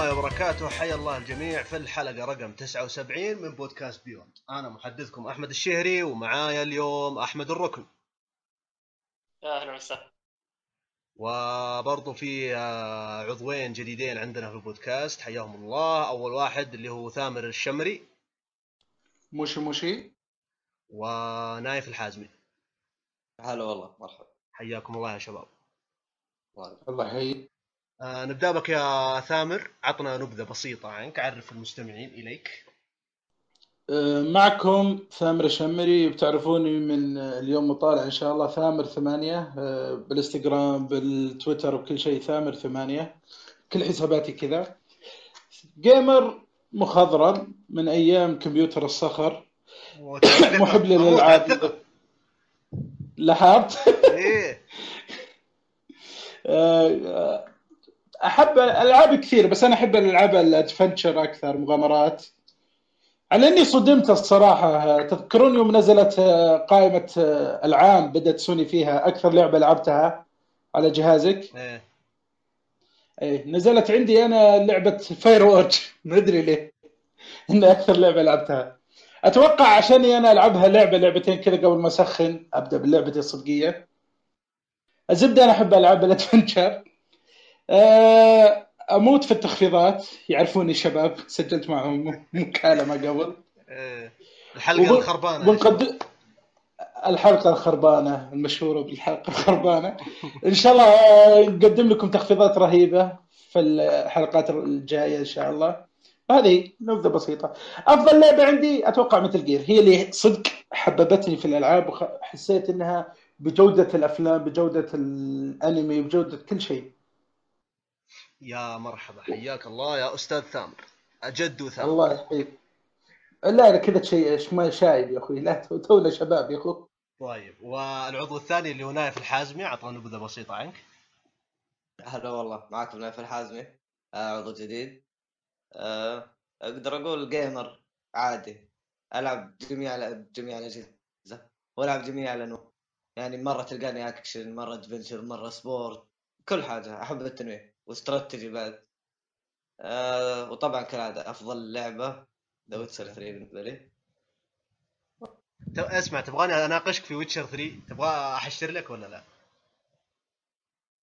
الله وبركاته. حيا الله الجميع. في الحلقة رقم 79 من بودكاست بيوند. أنا محدثكم أحمد الشهري ومعايا اليوم أحمد الركن. يا أهلا وسهلا. وبرضو في آه، عضوين جديدين عندنا في البودكاست. حياهم الله. أول واحد اللي هو ثامر الشمري. موشي موشي. ونايف الحازمي. هلا والله مرحبا. حياكم الله يا شباب. الله يحييك. آه نبدأ بك يا ثامر. عطنا نبذة بسيطة عنك عرف المستمعين إليك. أه، معكم ثامر الشمري. بتعرفوني من اليوم مطالع إن شاء الله ثامر ثمانية أه، بالإنستغرام بالتويتر وكل شيء ثامر ثمانية. كل حساباتي كذا. جيمر مخضرم من أيام كمبيوتر الصخر. محب للألعاب. لاحظت إيه. أحب الألعاب كثير بس أنا أحب الألعاب ال adventure أكثر مغامرات. على إني صدمت الصراحة. تذكرون يوم نزلت قائمة العام بدأت سوني فيها أكثر لعبة لعبتها على جهازك؟ إيه. إيه نزلت عندي أنا لعبة Firewatch ما أدري ليه. ان أكثر لعبة لعبتها. أتوقع عشاني أنا ألعبها لعبة لعبتين كذا قبل ما أسخن أبدأ بلعبتي الصدقية. الزبدة أنا أحب ألعاب الأدفنتشر. آه، أموت في التخفيضات. يعرفوني الشباب سجلت معهم مكالمة قبل. إيه الحلقة وبن- الخربانة. بنقدم الحلقة الخربانة المشهورة بالحلقة الخربانة. إن شاء الله آه، نقدم لكم تخفيضات رهيبة في الحلقات الجاية إن شاء الله. هذه نبذة بسيطة. أفضل لعبة عندي أتوقع Metal Gear هي اللي صدق حببتني في الألعاب وحسيت إنها بجودة الأفلام بجودة الأنمي بجودة كل شيء. يا مرحبا حياك الله. يا أستاذ ثامر أجد ثامر. الله يحييك لا لا كذا شيء ما شايب يا أخوي. لا تو- تونا شباب يا أخوي. طيب والعضو الثاني اللي هو نايف الحازمي اعطنا نبذه بسيطه عنك. هلا والله معكم نايف الحازمي آه، عضو جديد. آه، أقدر أقول gamer عادي ألعب جميع جميع الأجهزة وألعب جميع الأنواع. يعني مرة تلقاني اكشن مرة adventure مرة sport كل حاجة أحب التنويع. واستراتيجي بعد. آه، وطبعا كالعاده أفضل لعبة The Witcher 3 بالنسبة لي. اسمع تبغاني أناقشك في Witcher 3 تبغى أحشر لك ولا لا؟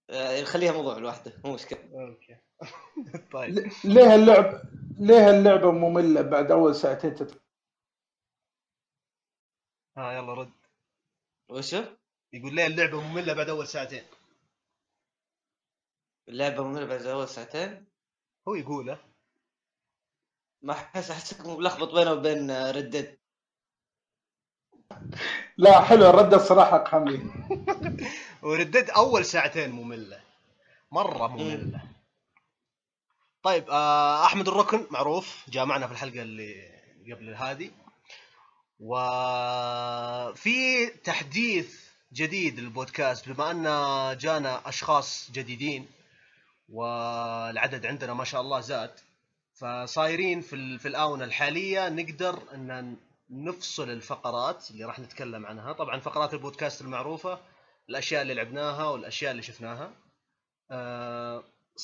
آه، خليها موضوع لوحده مو مشكلة. أوكي. طيب. ليه اللعب ليه اللعبه مملة بعد أول ساعتين تت... ها يلا رد. وشو؟ يقول ليه اللعبة مملة بعد أول ساعتين؟ اللعبه مملة بعد اول ساعتين. هو يقوله. ما احس احسك ملخبط بينه وبين ردد لا حلو. الرد الصراحه اقحم لي وردد أول ساعتين مملة. مرة مملة. طيب آه أحمد الركن معروف. جاء معنا في الحلقة اللي قبل هذه. وفي تحديث جديد للبودكاست. بما أن جانا أشخاص جديدين والعدد عندنا ما شاء الله زاد. فصايرين في في الآونة الحالية نقدر أن نفصل الفقرات اللي راح نتكلم عنها. طبعا فقرات البودكاست المعروفة الأشياء اللي لعبناها والأشياء اللي شفناها. آه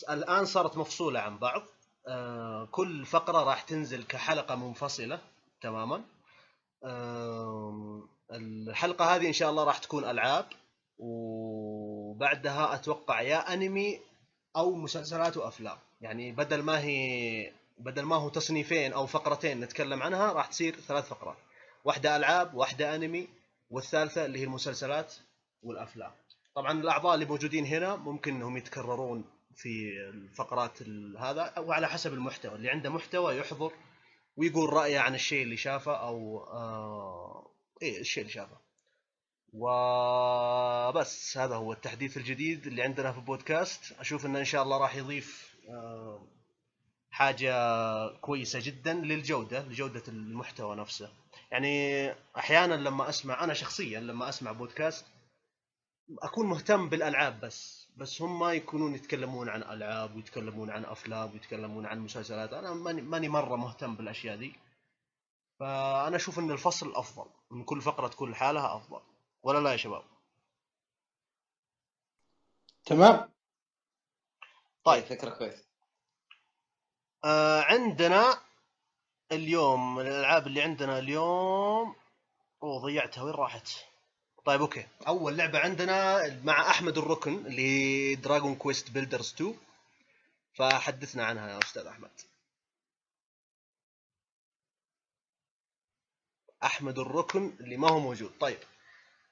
الآن صارت مفصولة عن بعض. آه كل فقرة راح تنزل كحلقة منفصلة تماما. آه الحلقة هذه إن شاء الله راح تكون ألعاب. وبعدها أتوقع يا أنمي أو مسلسلات وأفلام. يعني بدل ما هي بدل ما هو تصنيفين أو فقرتين نتكلم عنها راح تصير ثلاث فقرات. واحدة ألعاب واحدة أنمي والثالثة اللي هي المسلسلات والأفلام. طبعا الأعضاء اللي موجودين هنا ممكن إنهم يتكررون في الفقرات ال- هذا أو على حسب المحتوى. اللي عنده محتوى يحضر ويقول رأيه عن الشيء اللي شافه أو آه إيه الشيء اللي شافه. وبس هذا هو التحديث الجديد اللي عندنا في البودكاست. أشوف إنه إن شاء الله راح يضيف آه حاجة كويسة جدا للجودة لجودة المحتوى نفسه. يعني أحيانا لما أسمع أنا شخصيا لما أسمع بودكاست أكون مهتم بالألعاب بس بس هم ما يكونون يتكلمون عن ألعاب ويتكلمون عن أفلام ويتكلمون عن مسلسلات. أنا ماني, ماني مرة مهتم بالأشياء دي. فأنا أشوف إن الفصل أفضل إن كل فقرة تكون لحالها أفضل. ولا لا يا شباب؟ تمام. طيب فكرة كويس آه عندنا اليوم الألعاب اللي عندنا اليوم أوه ضيعتها وين راحت؟ طيب okay. أول لعبة عندنا مع أحمد الركن اللي Dragon Quest Builders 2 فحدثنا عنها يا أستاذ أحمد. أحمد الركن اللي ما هو موجود. طيب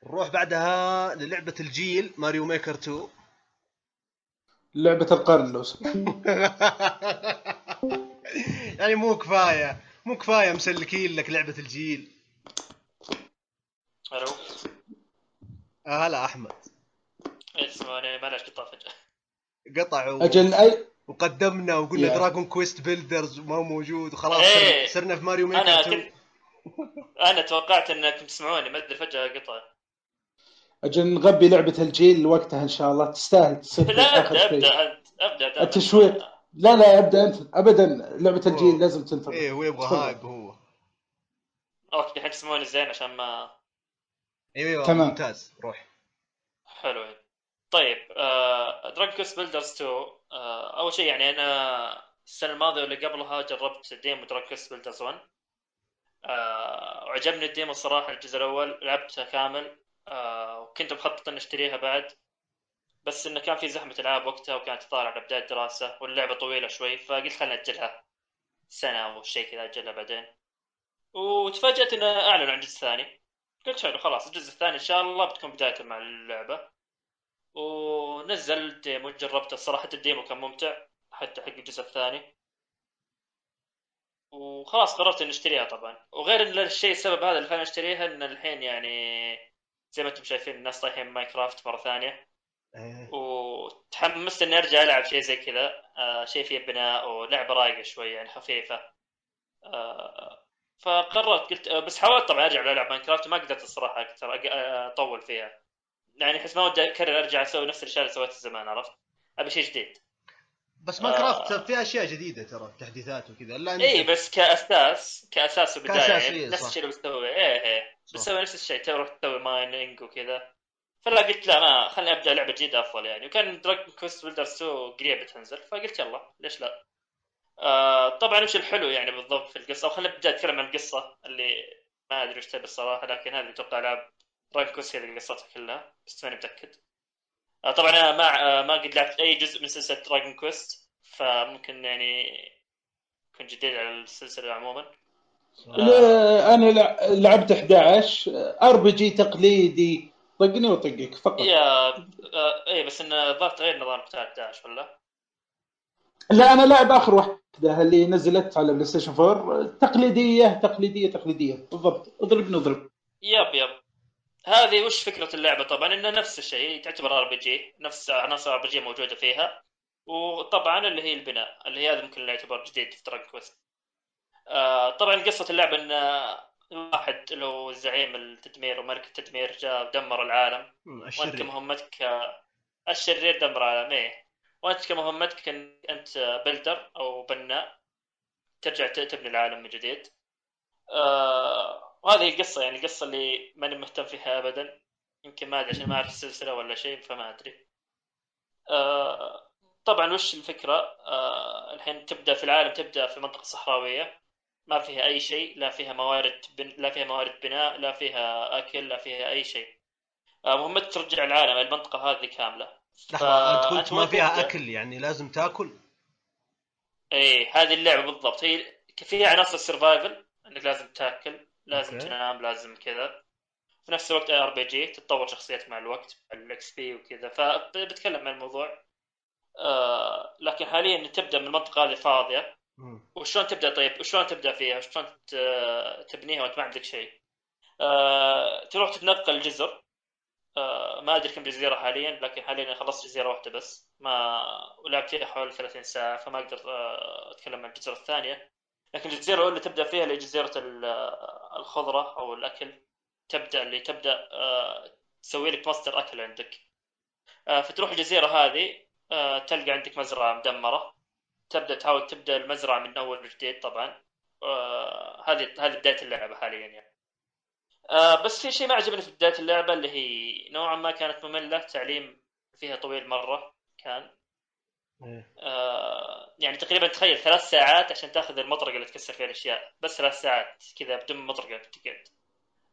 نروح بعدها للعبة الجيل Mario Maker 2 لعبة القرن لو سمحت. يعني مو كفاية مو كفاية مسلكين لك لعبة الجيل. ألو. آه هلا أحمد. إيه، تسمعني معلش قطع فجأة. قطع و... أجل اي وقدمنا وقلنا. Dragon Quest Builders ما هو موجود وخلاص إيه. صرنا- صرنا في Mario Maker أنا 2 كنت أنا توقعت انكم تسمعوني ما أدري فجأة قطع. أجل نغبي لعبة الجيل وقتها إن شاء الله. تستاهل تصير لا أبدأ شيء أبدأ أنت أبدأ. التشويق. لا لا أبدأ أنت. ابدا. لعبة الجيل لازم تنتظر إيه ويبغى تفضل. hype هو. okay الحين تسمعوني زين عشان ما أيوه أيوه تمام. ممتاز. روح. حلو. طيب آه Dragon Quest Builders 2 آه أول شيء يعني أنا السنة الماضية واللي قبلها جربت demo Dragon Quest Builders 1 آه وعجبني ال demo الصراحه الجزء الأول لعبته كامل. آه وكنت مخطط إني أشتريها بعد بس إنه كان في زحمة ألعاب وقتها وكانت طالعه على بداية دراسه واللعبة طويلة شوي فقلت خلينا ناجلها سنة أو شيء كذا أجلها بعدين. وتفاجأت إنه اعلنوا عن جزء ثاني. قلت حلو خلاص الجزء الثاني إن شاء الله بتكون بدايته مع اللعبة. ونزل ال demo جربته. الصراحه ال demo كان ممتع حتى حق الجزء الثاني. وخلاص قررت إني أشتريها طبعا. وغير إن الشيء السبب هذا اللي خلاني أشتريها إن الحين يعني زي ما أنتم شايفين الناس طايحين Minecraft مرة ثانية. إيه. وتحمست إني أرجع ألعب شيء زي كذا. آه شيء فيه بناء ولعبة رايقة شوي يعني خفيفة. آه فقررت قلت آه، بس حاولت طبعا أرجع العب Minecraft ما قدرت الصراحة أكثر آه، أطول فيها. يعني احس ما ودي أكرر أرجع أسوي نفس الأشياء اللي سويتها زمان عرفت؟ أبي شيء جديد. بس Minecraft آه. فيها أشياء جديدة ترى تحديثات وكذا. الا أنت اي بس كأساس كأساس كأساس، يعني إيه، نفس. الشيء اللي بتسويه إيه إيه. بتسوي نفس الشيء تروح تسوي mining وكذا. فلا قلت لا ما خليني أبدأ لعبة جديدة أفضل يعني. وكان Dragon Quest Builders 2 قريبة تنزل فقلت يلا ليش لا؟ آه طبعا وش الحلو يعني بالضبط في القصة؟ أو خلينا نبدأ اتكلم عن القصة اللي ما أدري وش تبي الصراحة لكن هذه أتوقع العاب Dragon Quest هي اللي قصتها كلها بس ماني متأكد. طبعا أنا ما آه ما قد لعبت أي جزء من سلسلة Dragon Quest فممكن يعني كنت جديد على السلسلة عموما. لا، أنا لع- لعبت 11 RPG تقليدي طقني وطقك فقط. يا آه إيه بس انه الظاهر تغير نظام قتال 11 ولا؟ لا أنا لاعب آخر واحدة اللي نزلت على PlayStation 4 تقليدية تقليدية تقليدية بالضبط. اضربني اضرب. yep yep هذه وش فكرة اللعبة؟ طبعا إنها نفس الشيء تعتبر RPG نفس عناصر RPG موجودة فيها وطبعا اللي هي البناء اللي هي هذا ممكن اللي يعتبر جديد في Dragon Quest آه طبعا قصة اللعبة إن واحد اللي هو زعيم التدمير وملك التدمير جاء ودمر العالم. وأنت كمهمتك الشرير دمر العالم إيه. وأنت كمهمتك ان أنت builder أو بناء ترجع تبني العالم من جديد. آه وهذه القصة يعني القصة اللي ماني مهتم فيها ابدا. يمكن ما أدري عشان ما أعرف السلسلة ولا شيء فما أدري. آه طبعا وش الفكرة؟ آه الحين تبدأ في العالم تبدأ في منطقة صحراوية. ما فيها أي شيء لا فيها موارد بن... لا فيها موارد بناء لا فيها أكل لا فيها أي شيء. آه مهمتك ترجع العالم المنطقة هذه كاملة. لحظة أنت قلت ما فيها تبدأ؟ أكل يعني لازم تأكل؟ إيه هذه اللعبة بالضبط. هي فيها عناصر survival إنك لازم تاكل لازم okay. تنام لازم كذا. في نفس الوقت RPG تتطور شخصيات مع الوقت ال XP وكذا. فبتكلم عن الموضوع. آه لكن حاليا تبدأ من المنطقة هذه فاضية. وشلون تبدأ طيب؟ وشلون تبدأ فيها؟ وشلون تبنيها وانت ما عندك شيء؟ آه تروح تتنقل جزر آه ما أدري كم جزيرة حاليا لكن حاليا خلصت جزيرة واحدة بس. ما ولعبت فيها حوالي 30 ساعة فما أقدر آه أتكلم عن الجزيره الثانية. لكن الجزيرة الاولى تبدأ فيها اللي جزيرة ال- الخضرة أو الأكل. تبدأ اللي تبدأ آه تسوي لك مصدر أكل عندك. آه فتروح الجزيرة هذه آه تلقى عندك مزرعة مدمرة. تبدأ تحاول تبدأ المزرعة من أول وجديد طبعا. هذه هذه بداية اللعبة حاليا يعني. بس في شيء ما عجبني في بداية اللعبة اللي هي نوعا ما كانت مملة. تعليم فيها طويل مرة كان. آه يعني تقريبا تخيل ثلاث ساعات عشان تأخذ المطرقة اللي تكسر فيها الأشياء. بس ثلاث ساعات كذا بدون مطرقة تقعد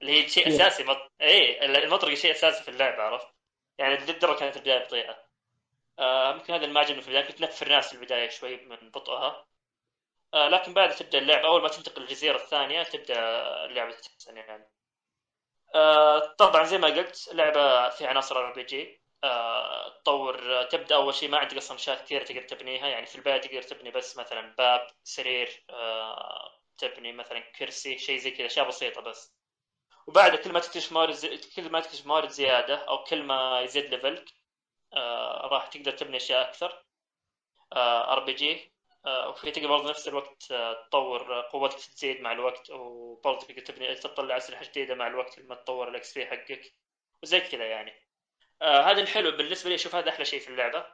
اللي هي شيء إيه. أساسي مط... اي المطرقة شيء أساسي في اللعبة عرفت؟ يعني للدرجه كانت البداية بطيئة. آه ممكن هذا اللي ما عجبني في البداية كنت نفر ناس في البداية شوي من بطئها. آه لكن بعد تبدأ اللعبة أول ما تنتقل للجزيرة الثانية تبدأ اللعبة تتحسن يعني. آه طبعا زي ما قلت لعبه فيها عناصر RPG. تطور تبدأ أول شيء ما عندك أصلا اشياء كثيرة تقدر تبنيها يعني في البداية تقدر تبني بس مثلا باب سرير آه تبني مثلا كرسي شيء زي كذا أشياء بسيطة بس. وبعد كل ما تكتشف موارد زي... كل ما تكتشف موارد زيادة أو كل ما يزيد level ك آه راح تقدر تبني أشياء أكثر. RPG وفي تقدر برضه نفس الوقت آه، تطور قوتك تزيد مع الوقت وبرضه تقدر تبني تطلع أسلحة جديدة مع الوقت لما تطور ال XP حقك وزي كذا يعني. آه هذا الحلو بالنسبة لي أشوف هذا أحلى شيء في اللعبة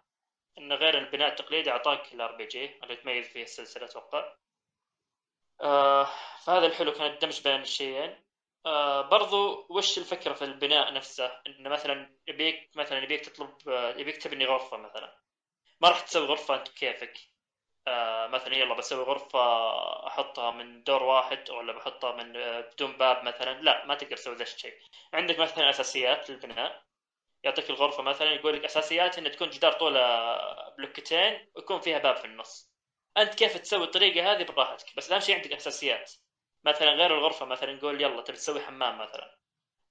انه غير البناء التقليدي أعطاك ال RPG اللي تميز فيه السلسلة أتوقع. آه فهذا الحلو كان الدمج بين الشيئين. آه برضو وش الفكرة في البناء نفسه؟ انه مثلا يبيك مثلا يبيك تطلب آه، يبيك تبني غرفة مثلا. ما راح تسوي غرفة أنت كيفك. آه مثلا يلا بسوي غرفة أحطها من دور واحد ولا بحطها من آه، بدون باب مثلا. لا ما تقدر تسوي ذا الشيء. عندك مثلا أساسيات للبناء. يعطيك الغرفة مثلا يقول لك أساسيات إنها تكون جدار طولة بلوكتين ويكون فيها باب في النص. أنت كيف تسوي الطريقة هذه براحتك؟ بس أهم شيء عندك أساسيات. مثلا غير الغرفة مثلا نقول يلا تبي تسوي حمام مثلا.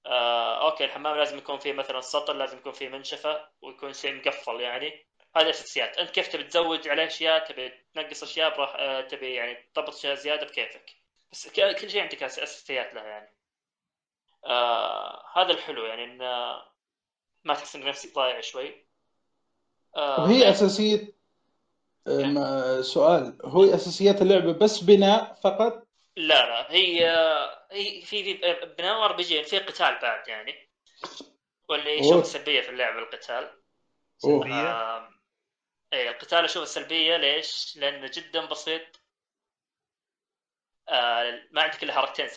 آه، okay الحمام لازم يكون فيه مثلا سطل لازم يكون فيه منشفة ويكون شيء مقفل يعني. هذه أساسيات. أنت كيف تبي تزود عليه أشياء؟ تبي تنقص أشياء؟ براح آه، تبي يعني تضبط أشياء زيادة؟ بكيفك. بس كل شيء عندك أساسيات لها يعني. آه هذا الحلو يعني إن ما تحس ان نفسك ضايع شوي آه وهي أساسية آه، ما- سؤال. هو أساسيات اللعبة بس بناء فقط؟ لا لا. هي هي في في بناء RPG في قتال بعد يعني. واللي. يشوف السلبية في اللعبة القتال. أوه. سلبية؟ آه إيه القتال أشوف السلبية ليش؟ لأنه جدا بسيط. آه ما عندك إلا حركتين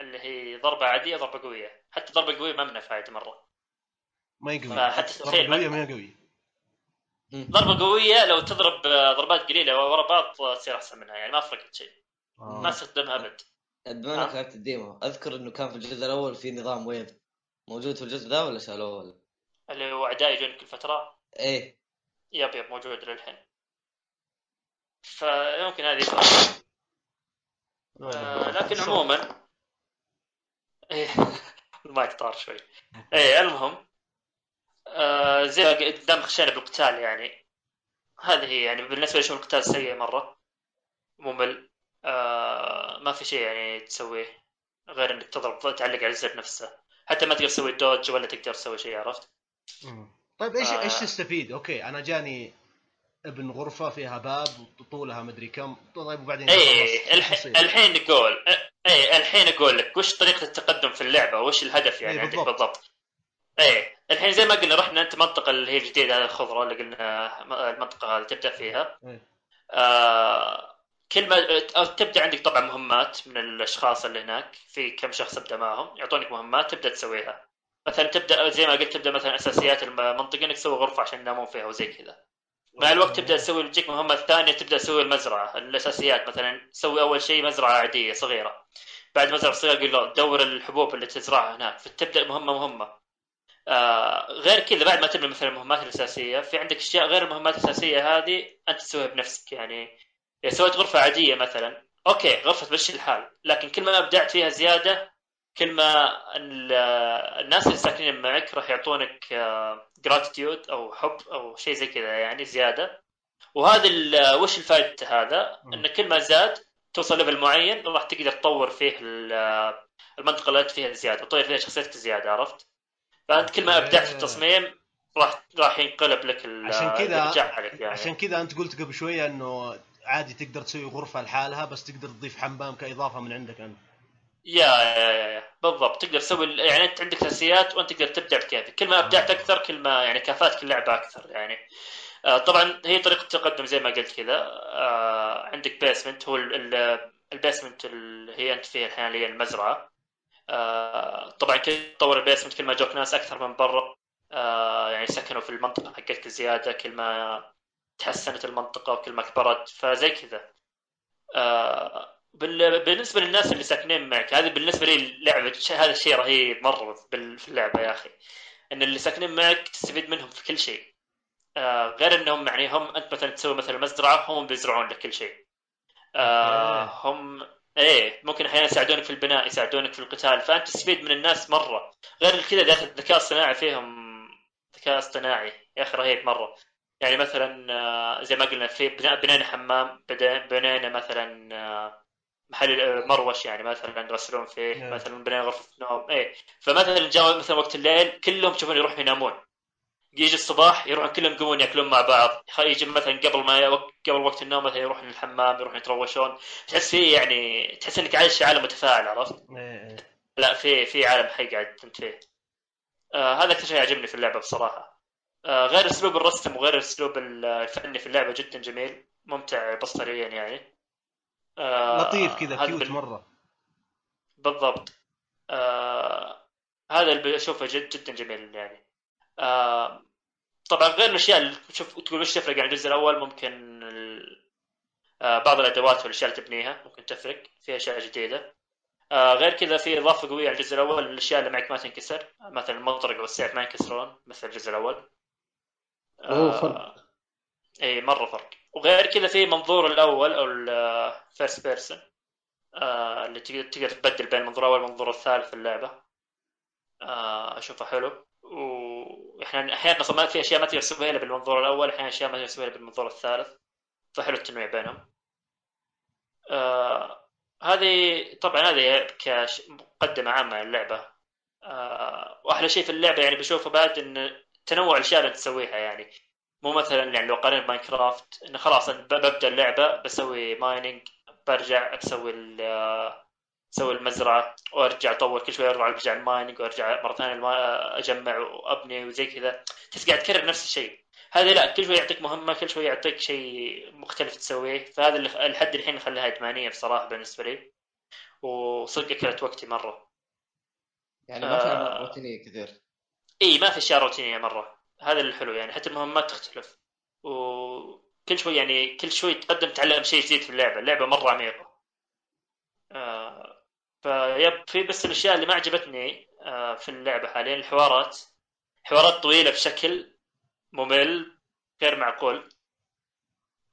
اللي هي ضربة عادية ضربة قوية. حتى ضربة قوية ما منها فايدة مرة. ما يقوي. فحتى تخيل ضربة قوية ما قوي ضربة قوية لو تضرب آه، ضربات قليلة ورا بعض تصير أحسن منها يعني ما فرقت شيء. ما آه. استخدمها أبد. بما إنك آه. لعبت ال demo أذكر إنه كان في الجزء الأول في نظام wave موجود في الجزء ذا ولا شالوه ولا؟ اللي هو اعداء يجون كل فترة. إيه. يب يب موجود للحين. فيمكن هذه. آه لكن عموما. إيه. المايك طار شوي. إيه المهم. آه زي ما قلت دام خشينا بالقتال يعني هذه هي يعني بالنسبة لي أشوف القتال سيء مرة ممل آه ما في شيء يعني تسويه غير إنك تضرب تعلق على الزر نفسه حتى ما تقدر تسوي dodge ولا تقدر تسوي شيء عرفت؟ مم. طيب إيش آه. إيش تستفيد؟ أوكي أنا جاني ابن غرفة فيها باب طولها مدري كم طيب وبعدين. إيش الحين؟ الحين نقول إيه الحين أقول لك وش طريقة التقدم في اللعبة وش الهدف يعني إيه، عندك بالضبط. إيه الحين زي ما قلنا رحنا انت منطقة اللي هي الجديدة هذه الخضراء اللي قلنا المنطقة هذه تبدأ فيها. إيه. آه كل ما تبدأ عندك طبعا مهمات من الأشخاص اللي هناك في كم شخص ابدا معهم يعطونك مهمات تبدأ تسويها. مثلا تبدا زي ما قلت تبدأ مثلا أساسيات المنطقة إنك تسوي غرفة عشان ينامون فيها وزي كذا. مع الوقت تبدأ تسوي تجيك مهمة ثانية تبدأ تسوي المزرعة الأساسيات. مثلا تسوي أول شيء مزرعة عادية صغيرة. بعد مزرعة صغيرة يقول له دور الحبوب اللي تزرعها هناك. فتبدأ مهمة مهمة. آه غير كذا بعد ما تبني مثلا المهمات الاساسيه في عندك أشياء غير المهمات الاساسيه هذه أنت تسويها بنفسك يعني إذا سويت غرفة عادية مثلا أوكي غرفة تمشي الحال لكن كل ما أبدعت فيها زيادة كل ما ال- الناس اللي ساكنين معك راح يعطونك gratitude أو حب أو شيء زي كذا يعني زيادة وهذا وش الفائده هذا؟ إنه كل ما زاد توصل level معين راح تقدر تطور فيه ال- المنطقة اللي أنت فيها زيادة وتطور فيها شخصيتك زيادة عرفت؟ فأنت كل ما أبدعت في التصميم راح راح ينقلب لك عشان كذا عليك يعني. عشان كذا أنت قلت قبل شوية إنه عادي تقدر تسوي غرفة لحالها بس تقدر تضيف حمام كإضافة من عندك أنت. yeah yeah yeah, yeah. بالضبط. تقدر تسوي يعني أنت عندك اساسيات وأنت تقدر تبدع بكيفك كل ما أبدعت أكثر كل ما يعني كافاتك اللعبه أكثر يعني. آه، طبعا هي طريقة التقدم زي ما قلت كذا. آه، عندك basement هو ال- ال- ال basement اللي هي أنت فيها الحين اللي هي المزرعه آه، طبعا كل تطور ال basement كل ما جوك ناس أكثر من برا. آه، يعني سكنوا في المنطقة حقتك زياده كل ما تحسنت المنطقة وكل ما كبرت فزي كذا. آه بال- بالنسبة للناس اللي ساكنين معك هذه بالنسبة لي لعبة ش- هذا الشيء رهيب مرة في اللعبة يا أخي. إن اللي ساكنين معك تستفيد منهم في كل شيء. آه غير إنهم يعني هم أنت مثلا تسوي مثلا مزرعة هم بيزرعون لك كل شيء. آه. هم إيه ممكن أحيانا يساعدونك في البناء يساعدونك في القتال. فأنت تستفيد من الناس مرة. غير كذا داخل الذكاء الصناعي فيهم ذكاء اصطناعي يا أخي رهيب مرة. يعني مثلا آه، زي ما قلنا في بنينا حمام بنينا مثلا آه، محل آه، مروش يعني مثلا يغسلون فيه نعم. مثلا بنينا غرفة نوم إيه. فمثلا جاء مثلا وقت الليل كلهم تشوفون يروحون ينامون. يجي الصباح يروحون كلهم يقومون يأكلون مع بعض. يجي مثلا قبل ما قبل وقت النوم مثلا يروحون الحمام يروحون يتروشون. تحس فيه يعني تحس إنك عايش في عالم متفاعل عرفت؟ إيه، إيه. لا في في عالم حي قاعد انت فيه. آه هذا أكثر شيء عجبني في اللعبة بصراحة. آه غير أسلوب الرسم وغير الاسلوب الفني في اللعبة جدا جميل. ممتع بصريا يعني. آه لطيف كذا كيوت بال- مرة. بالضبط. آه هذا اللي اشوفه جد جدا جميل يعني. آه طبعا غير الأشياء اللي تشوف تقول وش تفرق؟ عن الجزء الأول ممكن. آه بعض الأدوات والأشياء اللي تبنيها ممكن تفرق في أشياء جديدة. آه غير كذا في إضافة قوية على الجزء الأول الأشياء اللي معك ما تنكسر مثلا المطرقه والسيف ما ينكسرون مثل الجزء الأول. أوه، فرق. إي مرة فرق. وغير كذا في منظور الأول أو ال first person اللي تقدر تقدر تبدل بين المنظور الأول والمنظور الثالث في اللعبة. آه أشوفه حلو. واحيانا أحيانا ما في أشياء ما تسويها إلا بالمنظور الأول أحيانا أشياء ما تسويها إلا بالمنظور الثالث. فحلو التنويع بينهم. آه هذه طبعا هذه كمقدمة عامة للعبة. آه وأحلى شيء في اللعبة يعني بشوفه بعد إن تنوع الأشياء اللي تسويها يعني. مو مثلا يعني لو قارن ب Minecraft انه خلاص ببدأ اللعبة بسوي mining برجع أسوي ال- أسوي المزرعة وأرجع أطور كل شوي ارجع ال mining وأرجع مرة ثانية أجمع وأبني وزي كذا. تحس قاعد تكرر نفس الشيء. هذه لا كل شوي يعطيك مهمة كل شوي يعطيك شيء مختلف تسويه. فهذا اللي لحد الحين خلاها ادمانيه بصراحة بالنسبة لي. وصدق اكلت وقتي مرة. يعني ما في آه. روتينية كثير. إي ما في أشياء روتينية مرة. هذا الحلو يعني حتى المهمات تختلف. وكل شوي يعني كل شوي تقدم تعلم شيء جديد في اللعبة. اللعبة مرة عميقة. آه فيب في بس الأشياء اللي ما عجبتني آه في اللعبة حاليا الحوارات. حوارات طويلة بشكل ممل غير معقول.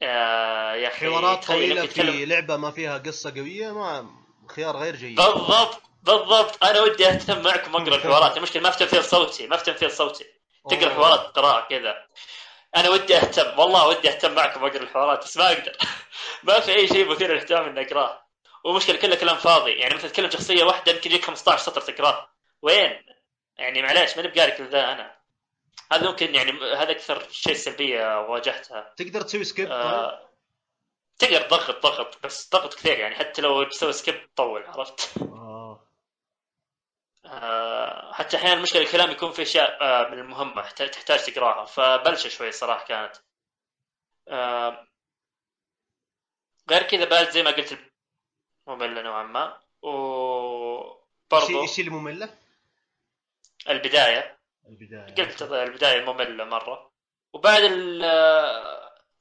آه يا أخي حوارات طويلة في لعبة ما فيها قصة قوية ما خيار غير جيد. بالضبط بالضبط. أنا ودي اهتم معكم واقرا الحوارات. المشكلة ما في تمثيل صوتي ما في تمثيل صوتي. تقرأ. حوارات قراءة كذا. أنا ودي أهتم والله ودي أهتم معكم وأقرأ الحوارات بس ما أقدر. ما في أي شيء مثير للاهتمام إني أقرأه. ومشكلة كله كلام فاضي. يعني مثلا تتكلم شخصية واحدة يمكن يجيك 15 سطر تقراه. وين؟ يعني معليش ماني بقاري كل ذا أنا. هذا ممكن يعني هذا أكثر شيء سلبية واجهتها. تقدر تسوي skip طيب؟ آه تقدر تضغط ضغط بس ضغط كثير يعني. حتى لو تسوي skip تطول عرفت؟ آه. آه، حتى أحيانا المشكلة الكلام يكون في أشياء آه، من المهمة تحت- تحتاج تقراها. فبلشه شوي صراحة كانت. آه، غير كذا بعد زي ما قلت مملة نوعا ما. إيش وبرضو إيش اللي ممله؟ البداية. البداية. قلت البداية مملة مرة. وبعد ال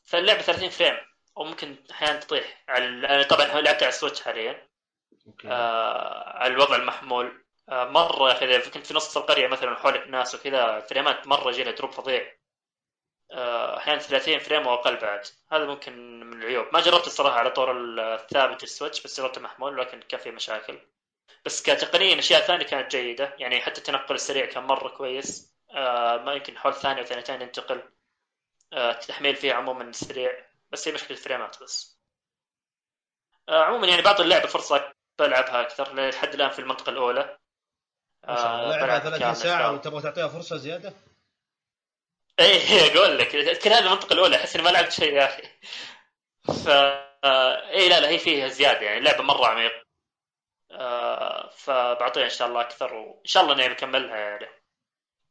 فاللعبه 30 frame. وممكن أحيانا تطيح على أنا طبعا لعبت على ال Switch حاليا. أوكي. آه على الوضع المحمول. آه مرة يا أخي إذا كنت في نص القرية مثلا حولك ناس وكذا فريمات مرة يجي لها drop فظيع. أحيانا 30 frame وأقل بعد. هذا ممكن من العيوب. ما جربت الصراحة على طور الثابت السويتش بس جربته محمول لكن كان في مشاكل. بس كتقنيا أشياء ثانية كانت جيدة. يعني حتى التنقل السريع كان مرة كويس. آه، ما يمكن حول ثانية أو ثانيتين ينتقل. آه، التحميل فيه عموما سريع. بس هي مشكلة فريمات بس. آه، عموما يعني بعطي اللعبه فرصة بلعبها أكثر. لحد الآن في المنطقة الأولى. لعبها بلعب 30 كامل ساعة. وتبغى تعطيها فرصة زيادة؟ إيه أقول لك. كل هذه المنطقة الأولى أحس إني ما لعبت شيء يا أخي. ف إيه لا لا هي فيها زيادة يعني لعبة مرة عميق آه، فبعطيها إن شاء الله أكثر وإن شاء الله إني بكملها يعني.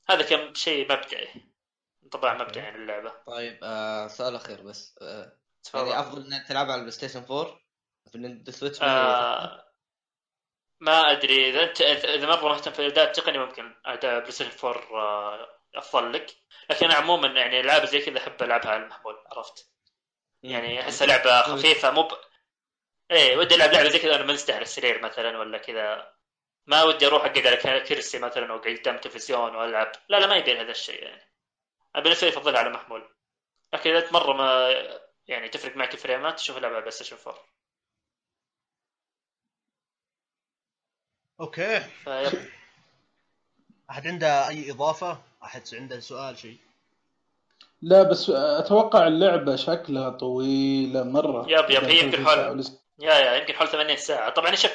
هذا كم شيء مبدئي انطباع أوكي. مبدئي عن اللعبة. طيب آه سؤال أخير بس. آه يعني. أفضل انك تلعبها على ال PlayStation 4 في ال Nintendo Switch ما هي آه، ما أدري. إذا أنت إذا مره مهتم في الاداء التقني ممكن. اداء PlayStation 4 آه، أفضل لك. لكن أنا عموما يعني العاب زي كذا أحب ألعبها على المحمول عرفت؟ يعني احسها لعبة خفيفة مو ب... إيه ودي ألعب لعبة زي كذا أنا منسدح على السرير مثلا ولا كذا. ما ودي أروح أقعد على كرسي مثلا وأقعد قدام تلفزيون وألعب. لا لا ما يبين هذا الشيء يعني. أنا بالنسبة لي افضلها على محمول لكن إذا مره ما يعني تفرق معك فريمات تشوف اللعبه على بس أشوف أوكي. فيب. أحد عنده أي إضافة؟ أحد عنده سؤال شيء؟ لا بس أتوقع اللعبة شكلها طويلة مرة. يب يب هي يمكن حول يا يا يمكن حول 80 ساعة. طبعا شوف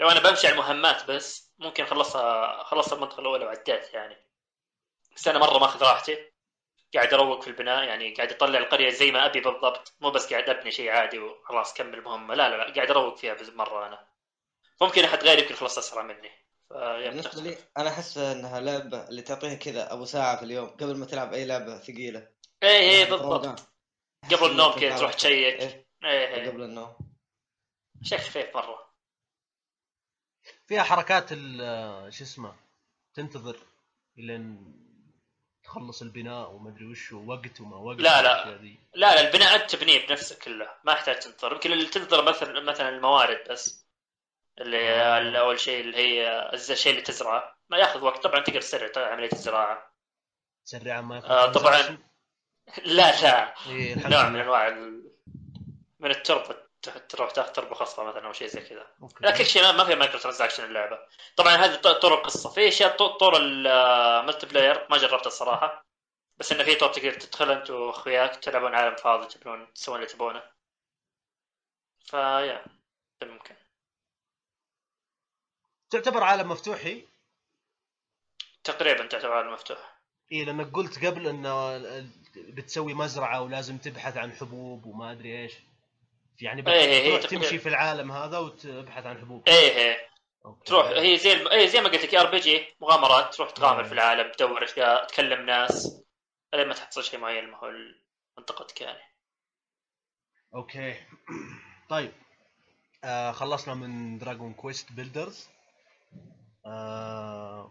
لو أنا بمشي على المهمات بس ممكن خلصها خلصت المنطقة الأولى وعديت يعني. بس أنا مرة ماخذ راحتي. قاعد أروق في البناء يعني قاعد أطلع القرية زي ما أبي بالضبط. مو بس قاعد أبني شيء عادي وخلاص كمل مهمة. لا لا لا قاعد أروق فيها مرة أنا. ممكن أحد غيري يمكن خلص أسرع مني. بالنسبة لي أنا أحس إنها لعبة اللي تعطيها كذا أبو ساعة في اليوم قبل ما تلعب أي لعبة ثقيلة. إيه إيه روقان. بالضبط. قبل النوم كذا تروح تشيك. إيه، إيه إيه. قبل النوم. شيء خفيف مرة. فيها حركات ال- شو اسمه تنتظر إلين تخلص البناء وما أدري وش وقت وما وقت لا، لا. لا لا البناء أنت تبنيه بنفسك كله ما يحتاج تنتظر. يمكن اللي تنتظر مثلا مثلا الموارد بس. اللي آه. أول شيء اللي هي الشيء اللي تزرعه. ما ياخذ وقت. طبعا تقدر تسرع عملية الزراعة. تسرع ما ياخذ آه، طبعاً. لا لا. إيه نوع من. أنواع ال... من التربه تروح تاخذ تربة خصبه مثلا أو شيء زي كذا. لا كل شيء ما- في microtransaction اللعبة. طبعا هذه طور القصة. في أشياء طور ال multiplayer ما جربتها الصراحة. بس انه في طور تقدر تدخل أنت وأخوياك تلعبون عالم فاضي تبنون تسوون اللي تبونه. فيا ممكن تعتبر عالم مفتوح هي؟ تقريبا تعتبر عالم مفتوح اي لأنك قلت قبل انه بتسوي مزرعة ولازم تبحث عن حبوب وما أدري إيش يعني بت- إيه، إيه، تقريباً. تمشي في العالم هذا وتبحث عن حبوب إيه إيه أوكي. تروح هي زي الم... إيه زي ما قلت لك RPG مغامرات تروح تغامر مم. في العالم تدور أشياء تكلم ناس لين ما تحصل شيء معين ما هو منطقتك يعني أوكي طيب آه خلصنا من دراجون كويست بيلدرز آه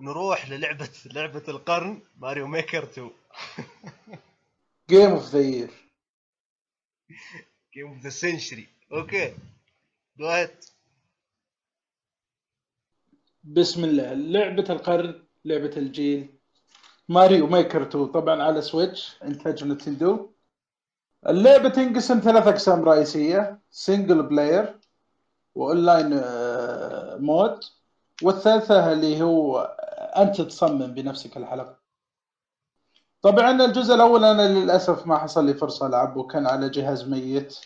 نروح للعبة لعبة القرن ماريو ميكر 2 game of the year game of the century أوكي go ahead بسم الله. لعبة القرن لعبة الجيل. ماريو ميكر 2 طبعا على سويتش إنتاج نينتندو. اللعبة تنقسم ثلاث أقسام رئيسية. single player و online آه، mode والثالثة اللي هو انت تصمم بنفسك الحلقة. طبعا الجزء الأول أنا للأسف ما حصل لي فرصة العبه كان على جهاز ميت.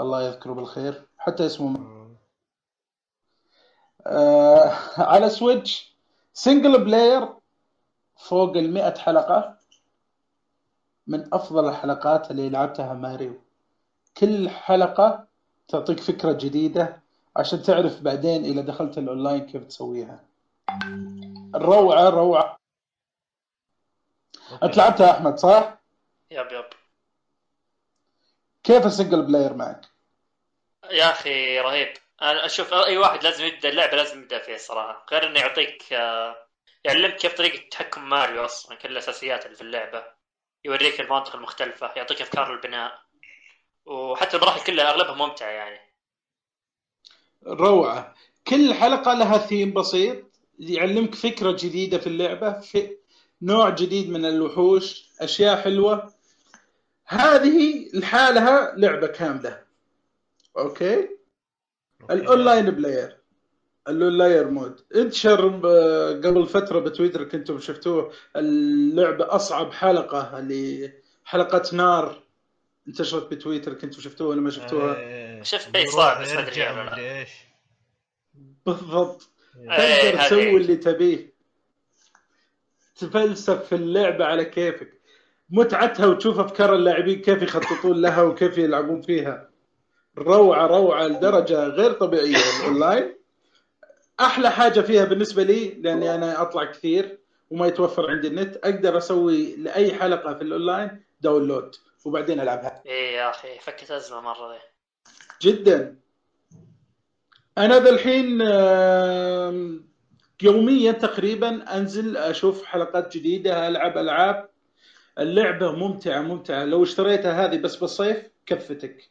الله يذكره بالخير حتى اسمه آه على سويتش single player فوق ال 100 حلقة. من أفضل الحلقات اللي لعبتها ماريو. كل حلقة تعطيك فكرة جديدة عشان تعرف بعدين إذا دخلت الأونلاين كيف تسويها. الروعة روعة. أنت لعبتها أحمد صح؟ yep yep. كيف ال single player معك؟ يا أخي رهيب. أنا أشوف أي واحد لازم يبدأ اللعبة لازم يبدأ فيها الصراحه غير إنه يعطيك آه، يعلمك كيف طريقة تحكم ماريو أصلا كل الأساسيات اللي في اللعبة. يوريك المناطق المختلفة يعطيك افكار البناء. وحتى المراحل كلها أغلبها ممتعة يعني. روعة. كل حلقة لها ثيم بسيط يعلمك فكرة جديدة في اللعبة في نوع جديد من الوحوش أشياء حلوة. هذه لحالها لعبة كاملة. أوكي؟ ال online player. ال online mode. انتشر قبل فترة بتويتر كنتم شفتوه. اللعبة أصعب حلقة اللي حلقة نار. انتشرت بتويتر كنتم شفتوها ولا ما شفتوها إيه، شفت صعب بس ما. مدري إيش. بالضبط. إيه، تقدر. تسوي اللي تبيه. تفلسف في اللعبة على كيفك. متعتها وتشوف أفكار اللاعبين كيف يخططون لها وكيف يلعبون فيها. روعة روعة لدرجة غير طبيعية الأونلاين أحلى حاجة فيها بالنسبة لي لأني أنا أطلع كثير وما يتوفر عندي النت أقدر أسوي لأي حلقة في ال online download. وبعدين ألعبها. إيه يا أخي فكت أزمة مرة ذي. جدا. أنا ذا الحين يوميا تقريبا أنزل أشوف حلقات جديدة ألعب ألعاب. اللعبة ممتعة ممتعة. لو اشتريتها هذه بس بالصيف كفتك.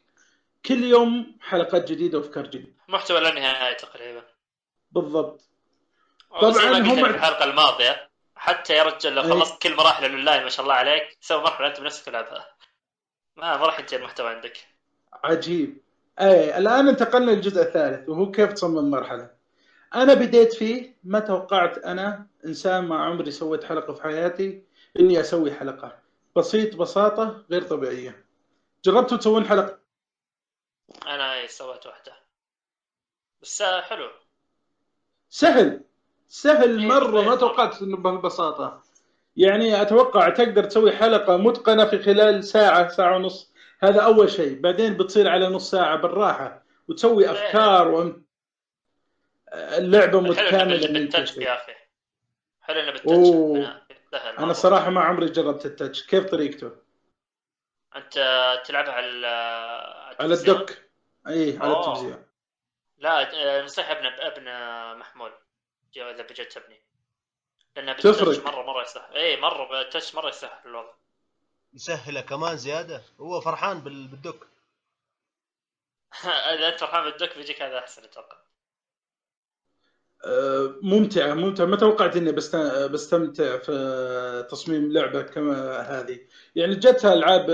كل يوم حلقات جديدة وأفكار جديدة. محتوى لا نهايه تقريبا. بالضبط. طبعا هم- في الحلقة الماضية حتى يا رجال لو أي. خلصت كل مراحل الاونلاين ما شاء الله عليك سوي مرحلة أنت بنفسك تلعبها. ما ما راح ينتهي المحتوى عندك. عجيب. اي الآن انتقلنا للجزء الثالث وهو كيف تصمم مرحلة. أنا بديت فيه ما توقعت أنا إنسان ما عمري سويت حلقة في حياتي إني أسوي حلقة. بسيط بساطة غير طبيعية. جربتوا تسوون حلقة؟ أنا سويت واحدة. بس حلو. سهل. سهل إيه، مرة ما. توقعت إنه بهالبساطه يعني أتوقع تقدر تسوي حلقة متقنة في خلال ساعة ساعة ونص. هذا أول شيء. بعدين بتصير على نص ساعة بالراحة. وتسوي أفكار وأم... اللعبه متكاملة بالتاتش يا أخي. حلو انه بالتاتش أنا. الصراحه ما عمري جربت التاتش. كيف طريقته؟ أنت تلعبها على على؟ الدك اي على. التلفزيون. لا نصيحة ابن ابن محمول جو- إذا بجد تبني لأنه تفرق. بالتاتش مره مرة يسهل. اي مرة بالتاتش مرة يسهل الوضع. يسهله كمان زيادة. هو فرحان بال- بالدك. إذا أنت فرحان بالدك بيجيك هذا أحسن أتوقع. آه، ممتعة ممتعة ما توقعت إني بست... بستمتع في تصميم لعبة كما هذه. يعني جتها ألعاب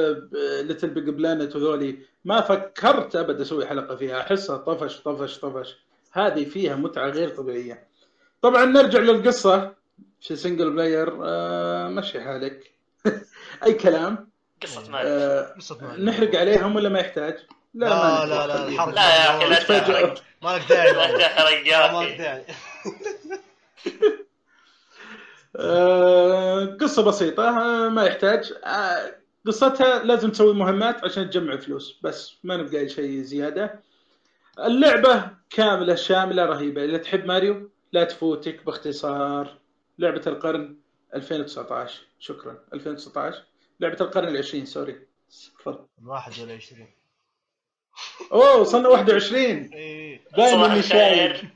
ليتل بيج بلانت وذولي ما فكرت أبد أسوي حلقة فيها. أحسها طفش طفش طفش. هذه فيها متعة غير طبيعية. طبعا نرجع للقصة. في single player آه مشي حالك. أي كلام. قصة مالك آه قصة مالك. نحرق عليهم ولا ما يحتاج؟ لا ما لا لا نحرق. الحرق. لا يا أخي لا. تحرق. ما لك داعي لا. تحرق يا ما لك أخي داعي. آه، قصة بسيطة آه، ما يحتاج. آه، قصتها لازم تسوي مهمات عشان تجمع فلوس بس ما نبقى أي شيء زيادة. اللعبة كاملة شاملة رهيبة. إذا تحب ماريو لا تفوتك باختصار. لعبة القرن 2019 شكرا. 2019 لعبة القرن العشرين sorry. تفضل. واحد ولا 20 أوه وصلنا 21 اي باين صباح إني الخير.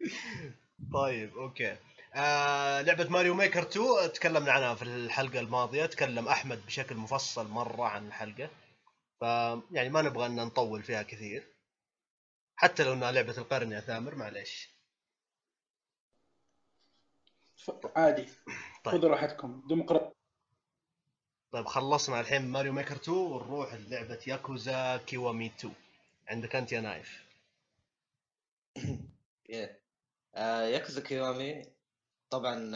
طيب أوكي. آه لعبة ماريو ميكر 2 تكلمنا عنها في الحلقة الماضية. تكلم أحمد بشكل مفصل مرة عن الحلقة. ف يعني ما نبغى إن نطول فيها كثير. حتى لو إنها لعبة القرن يا ثامر معليش. عادي طيب. خذوا راحتكم ديمقراطية طيب خلصنا الحين ماريو ميكر 2 ونروح لعبة ياكوزا كيوامي 2 عندك أنت يا نايف. Yeah. آه، ياكوزا كيوامي طبعا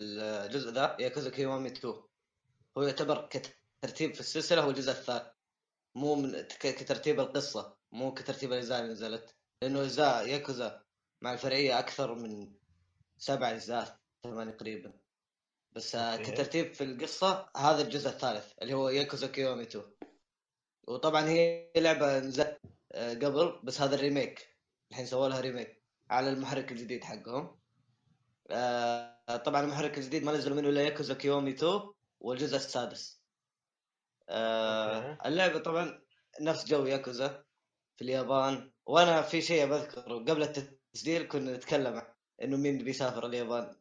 الجزء ذا ياكوزا كيوامي 2 هو يعتبر كترتيب في السلسلة هو الجزء الثالث مو من ك- كترتيب القصة مو كترتيب الأجزاء اللي نزلت. لأنه أجزاء ياكوزا مع الفرعية أكثر من سبع أجزاء. ثمان تقريبا بس آه، أوكي. كترتيب في القصة هذا الجزء الثالث اللي هو ياكوزا كيوامي 2 وطبعا هي لعبة نزلت آه، قبل بس هذا ال remake. الحين سووا لها remake على المحرك الجديد حقهم. آه طبعا المحرك الجديد ما نزلوا منه إلا ياكوزا كيوامي 2 والجزء السادس. اللعبة طبعا نفس جو ياكوزا في اليابان. وأنا في شيء بذكره قبل التسجيل كنا نتكلم إنه مين بيسافر اليابان.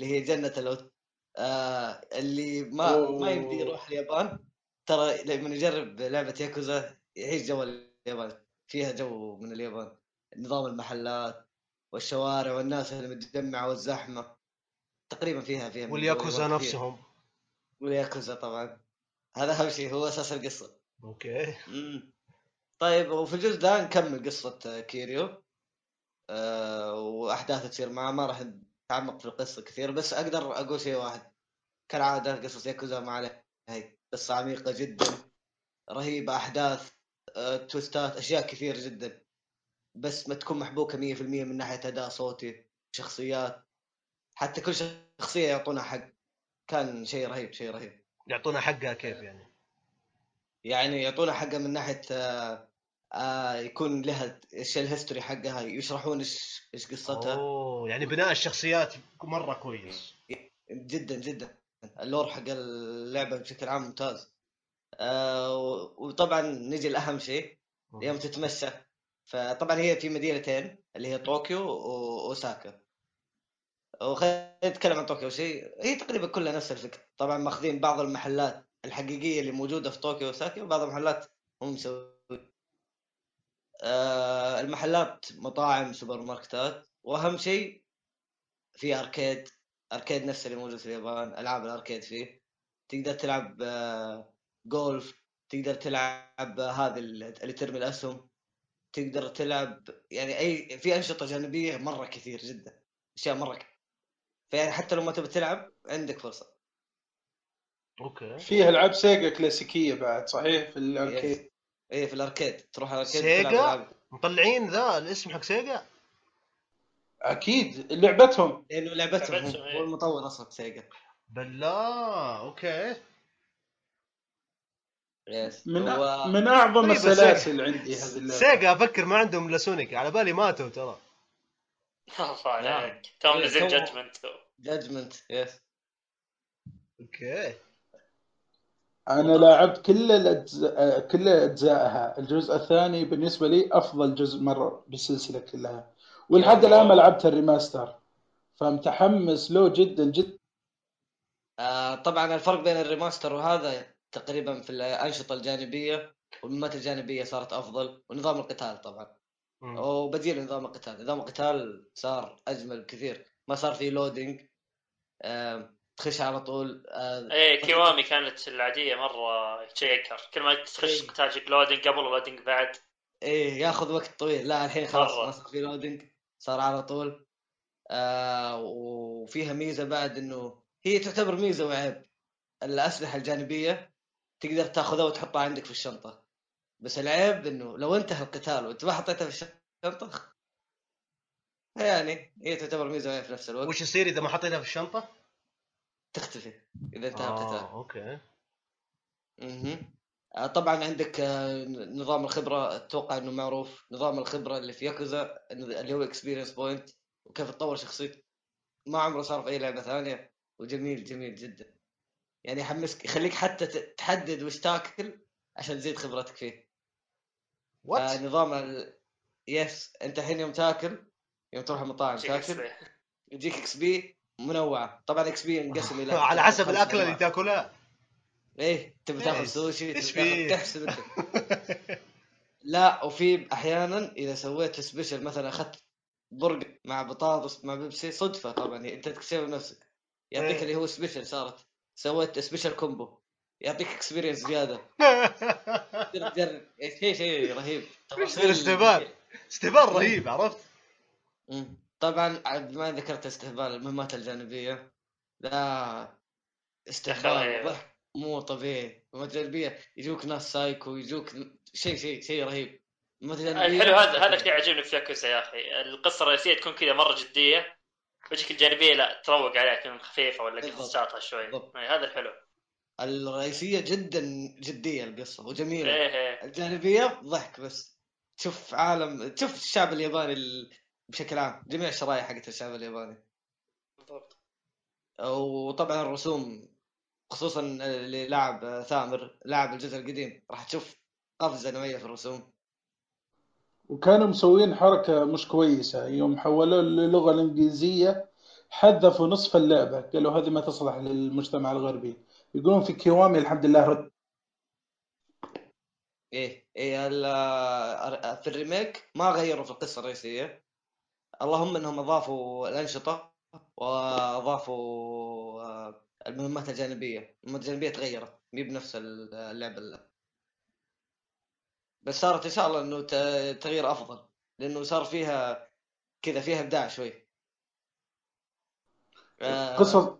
اللي هي جنة الأوت. آه اللي ما أوه. ما يبي يروح اليابان. ترى لما يجرب لعبة ياكوزا يعيش جو اليابان. فيها جو من اليابان. نظام المحلات والشوارع والناس اللي متجمعة والزحمة. تقريبا فيها فيها والياكوزا. نفسهم. والياكوزا طبعا. هذا أهم شيء هو أساس القصة. أوكي. مم. طيب وفي الجزء ده نكمل قصة كيريو. أه واحداث تصير معه. ما راح نتعمق في القصة كثير بس أقدر أقول شيء واحد. كالعادة قصص ياكوزا ما عليه. هي قصة عميقة جدا رهيبة أحداث أه twist ات أشياء كثير جدا. بس ما تكون محبوكة 100% من ناحية أداء صوتي شخصيات. حتى كل شخصية يعطونها حق. كان شيء رهيب شيء رهيب. يعطونا حقها كيف يعني؟ يعني يعطونا حقها من ناحية آه آه يكون لها إيش ال history حقها يشرحون إيش إيش قصتها. أوه يعني بناء الشخصيات مرة كويس. جدا جدا. ال lore حق اللعبة بشكل عام ممتاز. آه وطبعا نجي لأهم شيء يوم تتمشى. فطبعا هي في مدينتين اللي هي طوكيو وأوساكا. وخلينا نتكلم عن طوكيو. شيء هي تقريبا كلها نفس الفكرة. طبعا ماخذين بعض المحلات الحقيقية اللي موجودة في طوكيو وأوساكا وبعض المحلات هم مسوي آه المحلات مطاعم سوبر ماركتات وأهم شيء في arcade. أركيد نفس اللي موجود في اليابان ألعاب ال arcade فيه. تقدر تلعب آه جولف تقدر تلعب آه، هذه اللي ترمي الأسهم. تقدر تلعب يعني أي في أنشطة جانبية مرة كثير جدا أشياء مرة كثير فيعني حتى لو ما تبي تلعب عندك فرصة. okay. فيها ألعاب Sega كلاسيكية بعد صحيح؟ في ال arcade. إيه في ال arcade. تروح ال arcade Sega؟ مطلعين ذا الاسم حق Sega؟ أكيد. لعبتهم. لأنه لعبتهم. هم. لعبتهم، إيه. هو المطور أصلا Sega. بالله. okay. yes من هو... من أعظم طيب، السلاسل عندي هذه اللعبة. Sega أفكر ما عندهم إلا Sonic. على بالي ماتوا ترى. الله. عليك توم نزل تو- Judgment Judgment yes okay. أنا لاعبت كل الأجزاء كل أجزائها. الجزء الثاني بالنسبة لي أفضل جزء مرة بالسلسلة كلها. ولحد الآن ما لعبت ال remaster. فمتحمس له جدا جدا. آه طبعا الفرق بين ال remaster وهذا تقريبا في الأنشطة الجانبية والمهمات الجانبية صارت أفضل. ونظام القتال طبعا. مم. وبديل نظام القتال. نظام القتال صار أجمل بكثير ما صار فيه loading آه تخش على طول آه إيه Kiwami كانت العادية مرة شيء يقهر كل ما تخش إيه. قتال loading قبل و loading بعد. إيه ياخذ وقت طويل. لا الحين خلاص. ما صار في loading صار على طول. آه وفيها ميزة بعد إنه هي تعتبر ميزة وعيب. الأسلحة الجانبية تقدر تاخذها وتحطها عندك في الشنطة. بس العيب إنه لو انتهى القتال وانت ما حطيتها في الشنطة يعني هي تعتبر ميزة وعيب في نفس الوقت. وش يصير إذا ما حطيتها في الشنطة؟ تختفي إذا انتهى القتال آه okay. آه، طبعا عندك آه، نظام الخبرة أتوقع إنه معروف نظام الخبرة اللي في ياكوزا اللي هو experience point وكيف تطور شخصيتك ما عمره صار في أي لعبة ثانية وجميل جميل جدا يعني يحمسك يخليك حتى تحدد وش تاكل عشان تزيد خبرتك فيه what؟ آه نظام ال... yes أنت الحين يوم تاكل يوم تروح المطاعم تاكل. يجيك XP منوعه طبعا XP ينقسم إلى على حسب الأكلة اللي. تاكلها. إيه تبي تاخذ سوشي تبي تحسب انت لا وفي أحيانا إذا سويت special مثلا أخذت برجر مع بطاطس مع بيبسي صدفة طبعا. أنت تكسبها بنفسك. يعطيك إيه. اللي هو special صارت. سويت special combo يعطيك experience زيادة. تجرب إيه، شيء شيء رهيب. استهبال. استهبال رهيب عرفت؟ مم. طبعا عاد ما ذكرت استهبال المهمات الجانبية. لا استهبال مو طبيعي. المهمات الجانبية يجوك ناس سايكو يجوك شيء شيء شيء رهيب. الجانبية الحلو هذا هذا اللي يعجبني في ياكوزا يا أخي. القصة الرئيسية تكون كذا مرة جدية. وجهك الجانبية لا تروق عليها تكون خفيفة ولا. قصتها شوي. إيه، هذا الحلو. الرئيسية جدا جدية القصة وجميلة. إيه إيه. الجانبية ضحك بس. تشوف عالم تشوف الشعب الياباني ال... بشكل عام. جميع الشرايح حقت الشعب الياباني. بالضبط. وطبعا الرسوم خصوصا اللي لعب ثامر لعب الجزء القديم راح تشوف قفزة نوعية في الرسوم. وكانوا مسوين حركة مش كويسة. يوم حولوه للغة الإنجليزية حذفوا نصف اللعبة. قالوا هذه ما تصلح للمجتمع الغربي. يقولون في كيوامي الحمد لله رد إيه إيه ال- في الريميك ما غيروا في القصة الرئيسية. اللهم إنهم أضافوا الأنشطة وأضافوا آه، المهمات الجانبية. المهمات الجانبية تغيرت مي بنفس اللعبه ال- بس صارت إن شاء الله إنه تغيير أفضل لإنه صار فيها كذا فيها إبداع شوي. آه،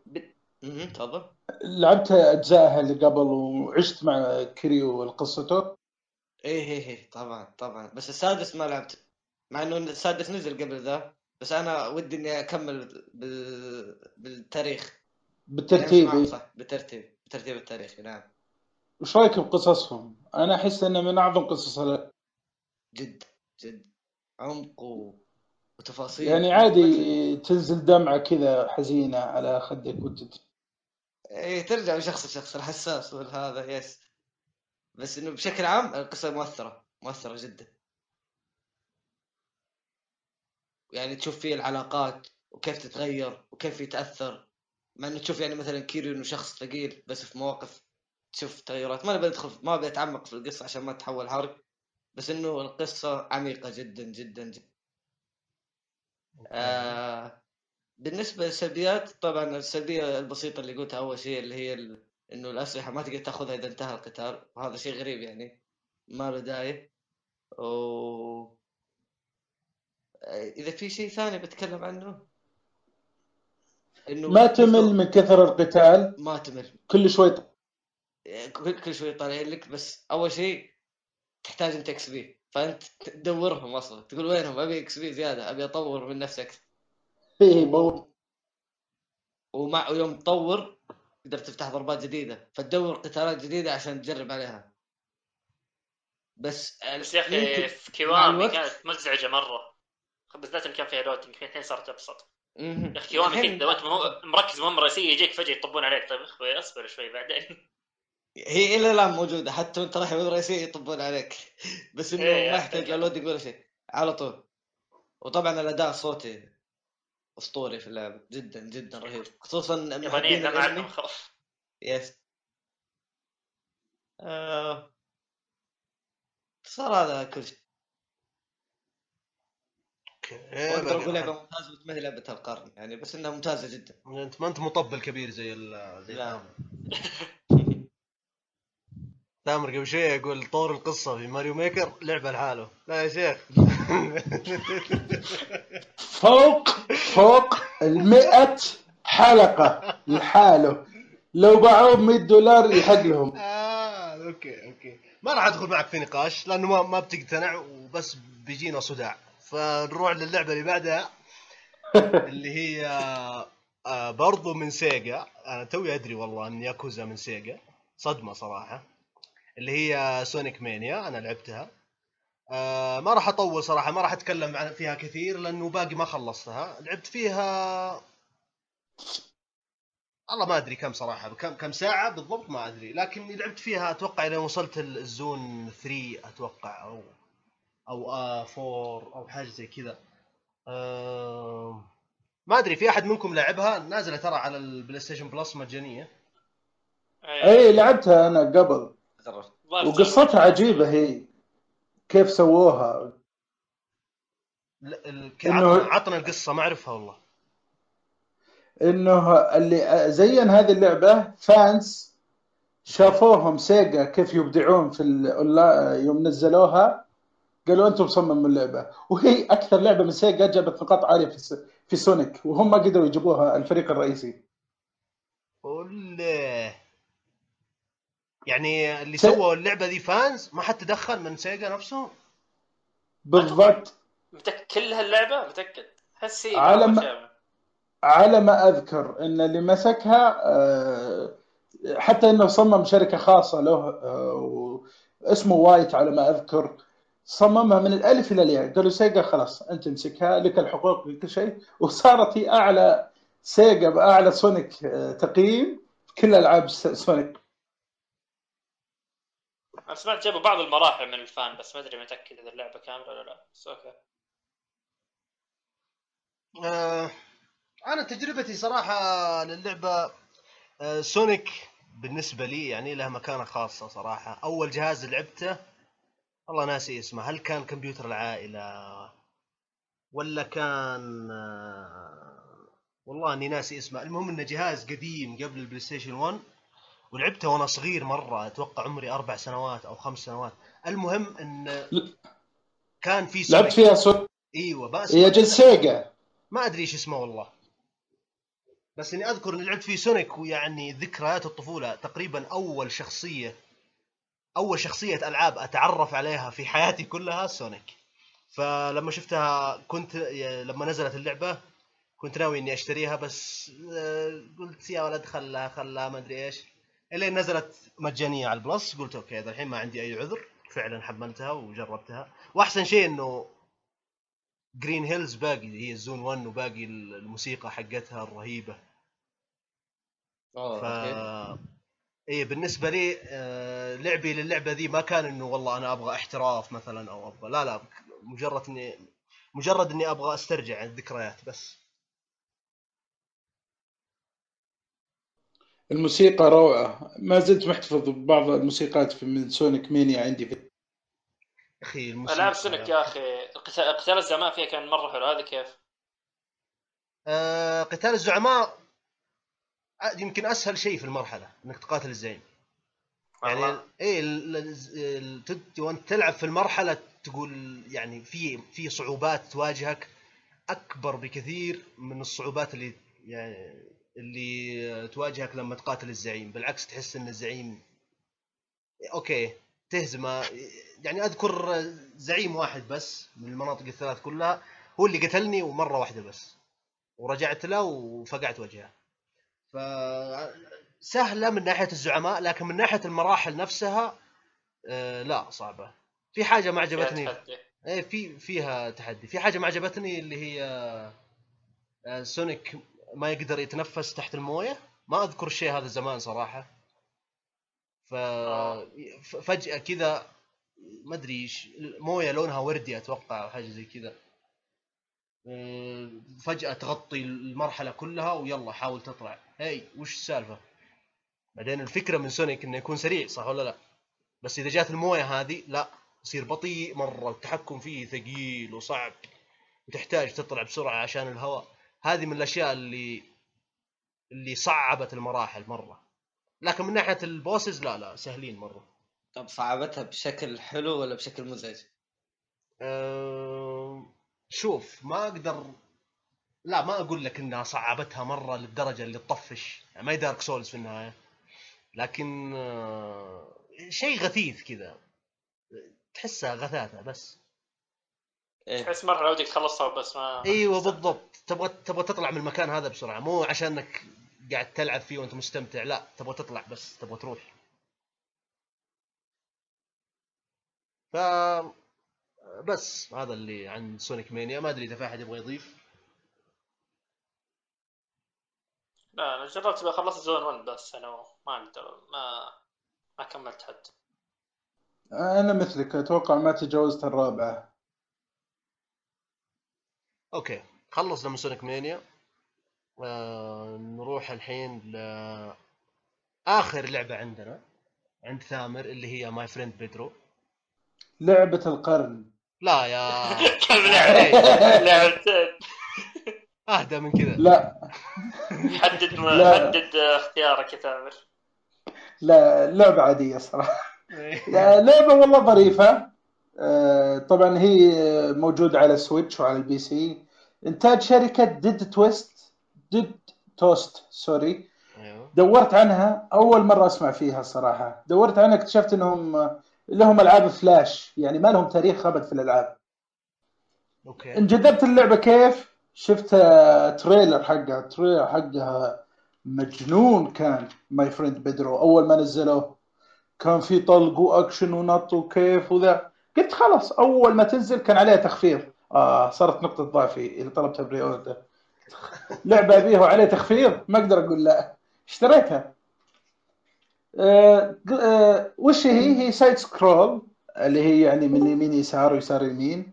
مهم، تفضل. لعبت أجزائها اللي قبل وعشت مع كريو قصته إيه إيه إيه طبعا طبعا. بس السادس ما لعبت. مع إنه السادس نزل قبل ذا بس أنا ودي إني أكمل بال... بالتاريخ. يعني بالترتيب. صح بالترتيب بالترتيب التاريخي نعم. وش رأيك بقصصهم؟ أنا أحس إنه من أعظم قصص ال- جد جد. عمق و... وتفاصيل. يعني عادي تنزل دمعة كذا حزينة على خدك وانت إيه ترجع من شخص لشخص الحساس والهذا يس بس إنه بشكل عام القصة مؤثرة مؤثرة جدا. يعني تشوف فيه العلاقات وكيف تتغير وكيف يتأثر. مع إنه تشوف يعني مثلا كيريو إنه شخص ثقيل بس في مواقف تشوف تغيرات. ما نبي ندخل ما ابي اتعمق في القصة عشان ما تحول حرق بس إنه القصة عميقة جدا جدا جدا. آه بالنسبة للسلبيات طبعا السلبية البسيطة اللي قلتها أول شيء اللي هي ال... إنه الأسلحة ما تقدر تأخذها إذا انتهى القتال وهذا شيء غريب يعني ما له داعي. و إذا في شيء ثاني بتكلم عنه؟ إنه ما تمل من كثر القتال. ما تمل. كل شوي كل كل شوي طالع لك بس أول شيء تحتاج أنت XP. فأنت تدورهم أصلا. تقول وينهم؟ أبي XP زيادة أبي أطور من نفسي أكثر. فيه مو ومع ويوم تطور تقدر تفتح ضربات جديدة. فتدور قتالات جديدة عشان تجرب عليها. بس بس يا أخي في Kiwami كانت مزعجة مرة. بالذات إن كان فيها loading الحين صارت أبسط. يا أخي كذا وانت مو- مركز مهمه رئيسيه يجيك فجأة يطبون عليك. طيب أخوي أصبر شوي بعدين. هي إلى الآن موجودة حتى وأنت رايح رئيسيه يطبون عليك. بس إنه إيه، ما يحتاج loading ولا شيء على طول. وطبعا الأداء الصوتي أسطوري في اللعبه جدا جدا رهيب. خصوصا يابانيين خوف. يس آه... صار هذا كل شيء. باقي أقول لعبه. ممتازه بس ما هي لعبة القرن يعني بس إنها ممتازة جدا. أنت ما أنت مطبل كبير زي ال زي لا. تامر. قبل شوي يقول طور القصة في ماريو ميكر لعبة لحاله. لا يا شيخ. فوق فوق المئة حلقة لحاله. لو باعوه ب 100 دولار يحق لهم. آه okay okay. ما راح أدخل معك في نقاش لأنه ما ما بتقتنع وبس بيجينا صداع. فنروح للعبة اللي بعدها اللي هي آه برضو من Sega. أنا توي أدري والله إن ياكوزا من Sega. صدمة صراحة. اللي هي Sonic Mania أنا لعبتها. آه ما راح أطول صراحة ما راح أتكلم عن فيها كثير لأنه باقي ما خلصتها. لعبت فيها والله ما أدري كم صراحة كم كم ساعة بالضبط ما أدري. لكني لعبت فيها أتوقع إلى وصلت ال zone 3 أتوقع أو أو آه 4 أو حاجة زي كذا. آه ما أدري في أحد منكم لعبها؟ نازلة ترى على ال PlayStation Plus مجانية. اي لعبتها أنا قبل. وقصتها عجيبة هي كيف سووها. إنه- عطنا القصة ما أعرفها والله. إنه اللي زين هذه اللعبة fans شافوهم سيجا كيف يبدعون في يوم نزلوها. قالوا أنتم صمموا اللعبة. وهي أكثر لعبة من سيجا جابت نقاط عالية في في سونيك وهم ما قدروا يجيبوها الفريق الرئيسي. ولا يعني اللي س- سووا اللعبة دي fans ما حد تدخل من سيجا نفسهم بالضبط. متأكد كل هاللعبة؟ متأكد؟ هي على ما-. على ما أذكر إن اللي مسكها آه، حتى إنه صمم شركة خاصة له آه، اسمه وايت على ما أذكر. صممها من الألف إلى الياء. قالوا سيجا خلاص أنت امسكها لك الحقوق لكل شيء. وصارت هي أعلى سيجا بأعلى سونيك آه، تقييم. في كل ألعاب سونيك. أنا سمعت جابوا بعض المراحل من ال fan بس ما أدري متأكد إذا اللعبة كاملة ولا لا. بس okay. آه أنا تجربتي صراحة للعبة آه سونيك بالنسبة لي يعني لها مكانة خاصة صراحة. أول جهاز لعبته والله ناسي اسمه. هل كان كمبيوتر العائلة ولا كان والله إني ناسي اسمه. المهم إنه جهاز قديم قبل البلاي ستيشن 1 ولعبته وأنا صغير مرة أتوقع عمري أربع سنوات أو خمس سنوات. المهم إن كان في سونيك لعبت فيها سونيك إيوه بس هي جل سيجا. ما أدري إيش اسمه والله. بس إني أذكر إني لعبت فيه سونيك ويعني ذكريات الطفولة تقريبا أول شخصية أول شخصية ألعاب أتعرف عليها في حياتي كلها سونيك. فلما شفتها كنت لما نزلت اللعبة كنت ناوي إني أشتريها بس آه، قلت يا ولد خلها خلها ما أدري إيش. الين نزلت مجانية على ال Plus قلت okay إذا الحين ما عندي أي عذر. فعلا حملتها وجربتها. وأحسن شيء إنه Green Hills باقي هي ال zone 1 وباقي الموسيقى حقتها الرهيبة. ف اي بالنسبة لي آه، لعبي للعبة ذي ما كان إنه والله أنا أبغى احتراف مثلا أو أبغى لا لا مجرد إني مجرد إني أبغى أسترجع الذكريات بس الموسيقى روعة ما زلت محتفظ ببعض الموسيقات من Sonic Mania عندي في أخي الموسيقى العاب سونيك يا أخي قتال الزعماء فيها كان مرة حلو هذا كيف؟ آه قتال الزعماء يمكن أسهل شيء في المرحلة إنك تقاتل الزعيم. يعني تد- وانت تلعب في المرحلة تقول يعني في في صعوبات تواجهك أكبر بكثير من الصعوبات اللي يعني اللي تواجهك لما تقاتل الزعيم. بالعكس تحس إن الزعيم أوكي تهزمه. يعني أذكر زعيم واحد بس من المناطق الثلاث كلها هو اللي قتلني ومرة واحدة بس. ورجعت له وفقعت وجهه. ف سهلة من ناحية الزعماء لكن من ناحية المراحل نفسها آه لا صعبة. في حاجة ما عجبتني. إيه في فيها تحدي. في حاجة ما عجبتني اللي هي آه، سونيك ما يقدر يتنفس تحت الموية. ما أذكر الشيء هذا زمان صراحة. ف آه. فجأة كذا ما أدري إيش الموية لونها وردي أتوقع أو حاجة زي كذا. آه، فجأة تغطي المرحلة كلها ويلا حاول تطلع. هي وش السالفة؟ بعدين الفكرة من سونيك إنه يكون سريع صح ولا لا؟ بس إذا جات الموية هذه لا يصير بطيء مرة والتحكم فيه ثقيل وصعب وتحتاج تطلع بسرعة عشان الهواء. هذه من الأشياء اللي اللي صعبت المراحل مرة. لكن من ناحية ال bosses لا لا سهلين مرة. طب صعبتها بشكل حلو ولا بشكل مزعج؟ أه... شوف ما أقدر لا ما أقول لك إنها صعبتها مرة للدرجة اللي تطفش. يعني ما هي دارك سولز في النهاية. لكن آه، شيء غثيث كذا. تحسها غثاثة بس. إيه. تحس مرة ودك تخلصها بس ما إيوه بالضبط. تبغى تبغى تطلع من المكان هذا بسرعة. مو عشانك قاعد تلعب فيه وأنت مستمتع. لا تبغى تطلع بس. تبغى تروح. ف بس. هذا اللي عن Sonic Mania ما أدري إذا في أحد يبغى يضيف. لا أنا جربت خلصت zone 1 بس أنا ما أقدر ما ما كملت حتى. أنا مثلك أتوقع ما تجاوزت الرابعة. okay خلصنا من سونيك Mania. آه نروح الحين ل آخر لعبة عندنا عند ثامر اللي هي My Friend Pedro لعبة القرن. لا يا كم لعبة؟ لعبتين. اهدى من كذا. لا. حدد لا. حدد اختيارك يا تامر لا لعبة عادية صراحة. لا، لعبة والله ظريفة. آه، طبعا هي موجودة على Switch وعلى ال PC. إنتاج شركة Dead Toast Dead Toast sorry. أيوه. دورت عنها أول مرة أسمع فيها الصراحة دورت عنها اكتشفت إنهم لهم ألعاب فلاش يعني ما لهم تاريخ أبد في الألعاب. okay. انجذبت اللعبة كيف؟ شفت آه، trailer حقها trailer حقها مجنون كان My Friend Pedro أول ما نزلوه كان في طلق وأكشن ونط وكيف وذا. قلت خلاص أول ما تنزل كان عليها تخفيض. آه صارت نقطة ضعفي اللي طلبتها pre-order. لعبة أبيها وعليها تخفيض ما أقدر أقول لا. اشتريتها. آه آه وش هي؟ هي side scroll اللي هي يعني من يمين يسار ويسار يمين.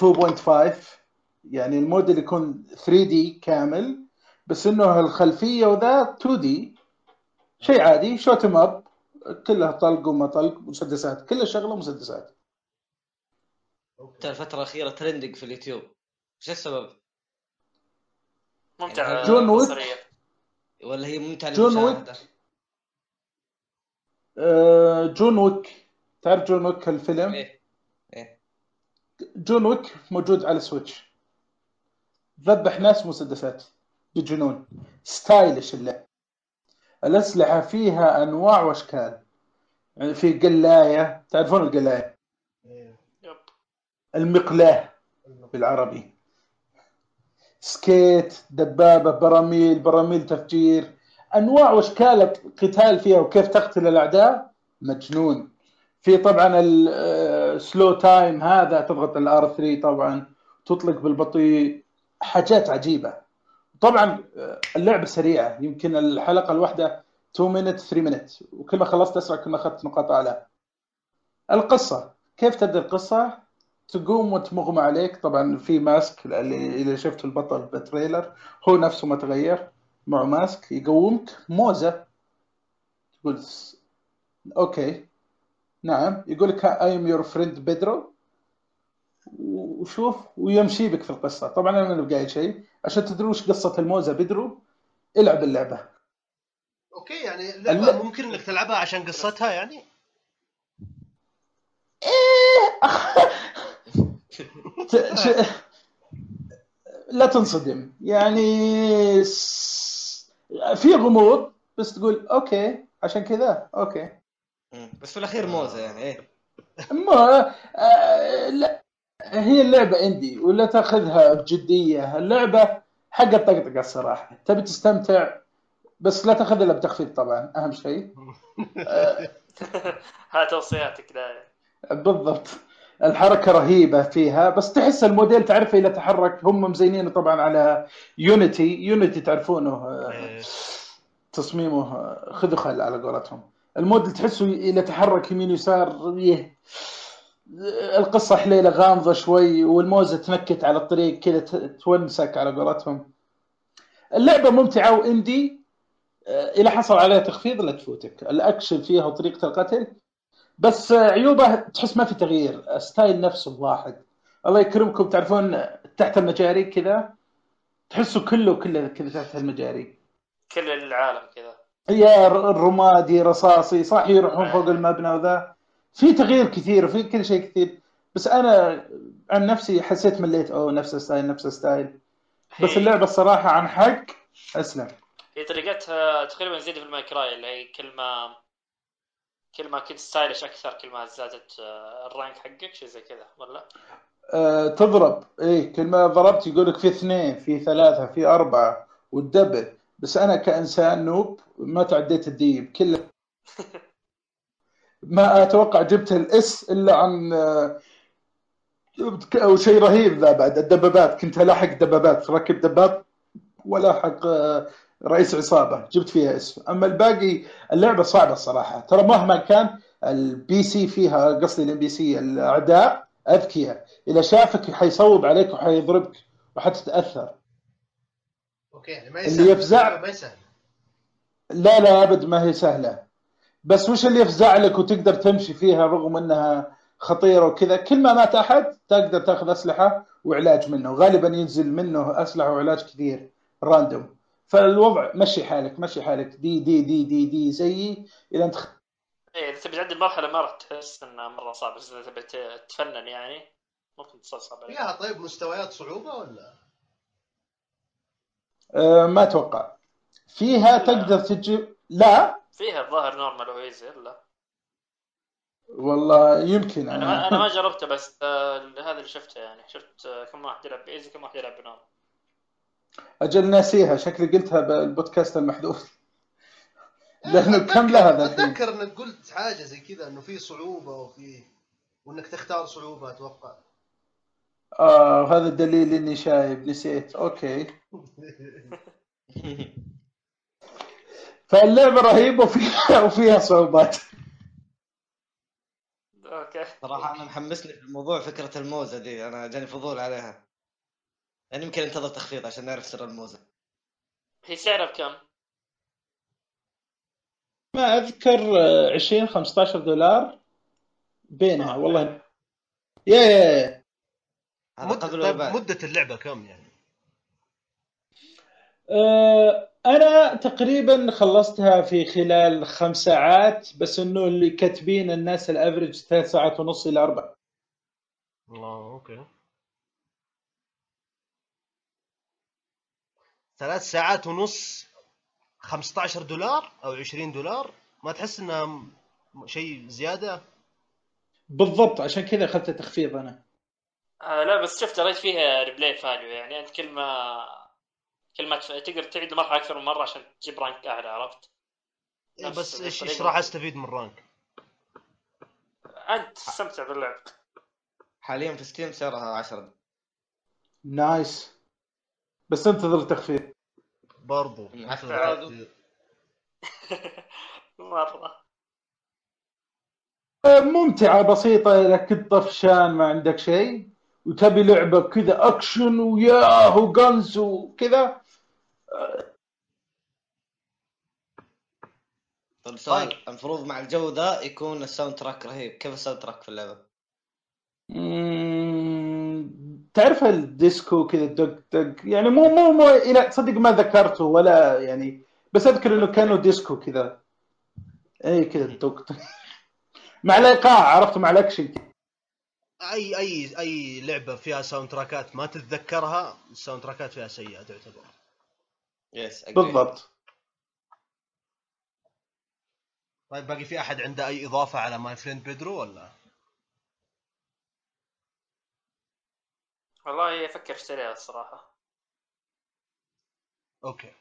2.5 يعني الموديل يكون 3D كامل بس إنه الخلفيه وذا 2D شيء عادي shoot 'em up كلها طلق وما طلق مسدسات. كلها شغلة مسدسات حتى الفترة الأخيرة trending في اليوتيوب. إيش السبب؟ ممتع. John Wick. بصريا ولا هي ممتعة جون؟ آه John Wick تعرف John Wick الفيلم إيه. إيه. John Wick موجود على Switch ذبح ناس مسدسات. بجنون stylish اللعب الأسلحة فيها أنواع وأشكال. يعني في قلاية. تعرفون القلاية؟ إيه. yep. المقلاة بالعربي. skate دبابة براميل براميل تفجير. أنواع وأشكال القتال فيها وكيف تقتل الأعداء؟ مجنون. في طبعا ال slow time هذا تضغط ال R3 طبعا. تطلق بالبطيء. حاجات عجيبة. طبعا آه، اللعبة سريعة يمكن الحلقة الواحدة 2 minute 3 minute وكل ما خلصت أسرع كل ما أخذت نقاط أعلى. القصة. كيف تبدأ القصة؟ تقوم وتمغمى عليك. طبعا في mask اللي اللي شفت البطل بال trailer هو نفسه ما تغير. معه mask يقومك. موزة. تقول okay. نعم. يقول لك I am your friend Pedro وشوف ويمشي بك في القصة. طبعا أنا ما قايل شيء. عشان تدرون وش قصة الموزة بيدرو العب اللعبة. okay يعني اللعبة الل- ممكن إنك تلعبها عشان قصتها يعني؟ ش- لا تنصدم. يعني في غموض بس تقول okay عشان كذا okay. بس في الأخير موزة يعني إيه. ما آه، لا. هي اللعبة indie ولا تأخذها بجدية. اللعبة حق الطقطقة الصراحة. تبي تستمتع بس لا تاخذها إلا بتخفيض طبعا أهم شيء. هاي توصياتك دايم بالضبط. الحركة رهيبة فيها بس تحس الموديل تعرفه إذا تحرك. هم مزينينه طبعا على يونيتي يونيتي تعرفونه آه، إيه. تصميمه آه، خذوا خل على قولتهم. الموديل تحسه إذا تحرك يمين يسار يه. القصة حليلة غامضة شوي والموزة تنكت على الطريق كذا تونسك على قولتهم. اللعبة ممتعة و indie آه، إذا حصل عليها تخفيض لا تفوتك. الأكشن فيها وطريقة القتل. بس آه، عيوبه تحس ما في تغيير. ال style نفسه واحد الله يكرمكم. تعرفون تحت المجاري كذا؟ تحسه كله كله كذا تحت المجاري. كل العالم كذا. يا الرمادي رصاصي صح يروحون فوق المبنى وذا. في تغيير كثير وفي كل شيء كثير. بس أنا عن نفسي حسيت مليت أوه نفس ال style نفس ال style. بس اللعبة الصراحة عن حق أسلم. هي طريقتها تقريبا زي Devil May Cry اللي هي كل ما كل ما كنت stylish أكثر كل ما زادت آه، ال rank حقك شيء زي كذا ولا؟ أه تضرب. إيه كل ما ضربت يقول لك في اثنين في ثلاثة في أربعة وتدبل بس أنا كإنسان noob ما تعديت ال D B. كله ما أتوقع جبت ال S إلا عن آه، أو شيء رهيب ذا بعد الدبابات. كنت ألاحق دبابات ركب دباب ولاحق آه، رئيس عصابة. جبت فيها S أما الباقي اللعبة صعبة الصراحة. ترى مهما كان ال PC فيها قصدي ال NPC الأعداء أذكياء. إذا شافك حيصوب عليك وحيضربك وحتتاثر okay يعني ما اللي يفزع- ما يسهل لا لا أبد ما هي سهلة. بس وش اللي يفزع لك وتقدر تمشي فيها رغم انها خطيرة وكذا؟ كل ما مات أحد تقدر تأخذ أسلحة وعلاج منه. غالبا ينزل منه أسلحة وعلاج كثير راندوم فالوضع مشي حالك مشي حالك. دي دي دي دي دي زيي إذا أنت إيه إذا تبي تعدي المرحله ما راح تحس انها مرة صعبه بس إذا تبي تفنن يعني ممكن تصير صعبه. فيها طيب مستويات صعوبة ولا؟ آه ما أتوقع. فيها. تقدر تجي لا. فيها الظاهر normal و easy لا. والله يمكن أنا ما أنا ما جربته بس آه، هذا اللي شفته يعني. شفت آه، كم واحد يلعب ب easy كم واحد يلعب ب normal. أجل ناسيها شكلي قلتها بالبودكاست المحذوف. لأنه كم لها ذا الحين. أتذكر إنك قلت حاجة زي كذا إنه في صعوبة وفي وإنك تختار صعوبة أتوقع. آه هذا الدليل إني شايب نسيت. okay. فاللعبة رهيبة وفيها وفيها صعوبات okay صراحة أنا محمسني في الموضوع فكرة الموزة دي أنا جاني فضول عليها يعني يمكن انتظر تخفيض عشان نعرف سر الموزة هي سعرها بكم؟ ما أذكر آه، 20 15 دولار بينها آه. والله يا يا يا هذا. قبل وبعد مدة اللعبة كم يعني؟ آه، أنا تقريبا خلصتها في خلال خمس ساعات بس إنه اللي كاتبين الناس الافرج ثلاث ساعات ونص إلى أربع. آه أوكي. ثلاث ساعات ونص 15 دولار أو 20 دولار؟ ما تحس إنها شيء زيادة؟ بالضبط عشان كذا أخذت تخفيض أنا. آه لا بس شفت قريت فيها replay value يعني أنت كل ما كل. تقدر تعيد المرحلة أكثر من مرة عشان تجيب rank أعلى عرفت؟ إيه بس إيش إيش. راح أستفيد من rank؟ أنت تستمتع باللعب حاليا في Steam سعرها 10 nice بس انتظر التخفيض برضو. مرة ممتعة بسيطة إذا كنت طفشان ما عندك شيء وتبي لعبة كذا أكشن وياه و guns وكذا طيب سؤال. طيب. المفروض مع الجودة يكون ال sound track رهيب. كيف ال sound track في اللعبة؟ مم، تعرف الديسكو كذا دق دق؟ يعني مو مو مو إلى تصدق ما ذكرته ولا يعني بس أذكر إنه كانوا ديسكو كذا. اي كذا دق دق. مع الإيقاع عرفت؟ مع الأكشن. أي أي أي لعبة فيها sound track ات ما تتذكرها ال sound track ات فيها سيئة تعتبر. yes agree. بالضبط. طيب باقي في أحد عنده أي إضافة على My Friend Pedro ولا؟ والله أفكر اشتريها الصراحة. أوكي.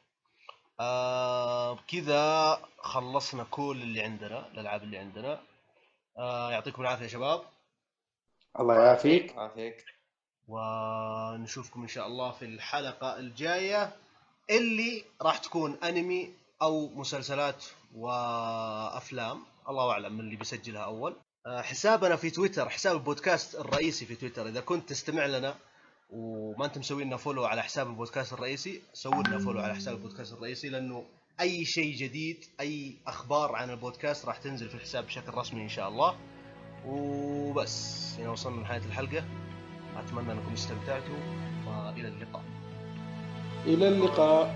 آه كذا خلصنا كل اللي عندنا الألعاب اللي عندنا. آه يعطيكم العافية يا شباب. الله يعافيك. عافيك ونشوفكم إن شاء الله في الحلقة الجاية. اللي راح تكون انمي أو مسلسلات وافلام. الله أعلم من اللي بيسجلها أول. آه، حسابنا في تويتر حساب البودكاست الرئيسي في تويتر. إذا كنت تستمع لنا وما انت مسوي لنا follow على حساب البودكاست الرئيسي سووا لنا follow على حساب البودكاست الرئيسي لأنه أي شيء جديد أي أخبار عن البودكاست راح تنزل في الحساب بشكل رسمي إن شاء الله. وبس هنا وصلنا لنهاية الحلقة. أتمنى أنكم استمتعتوا وإلى اللقاء. إلى اللقاء.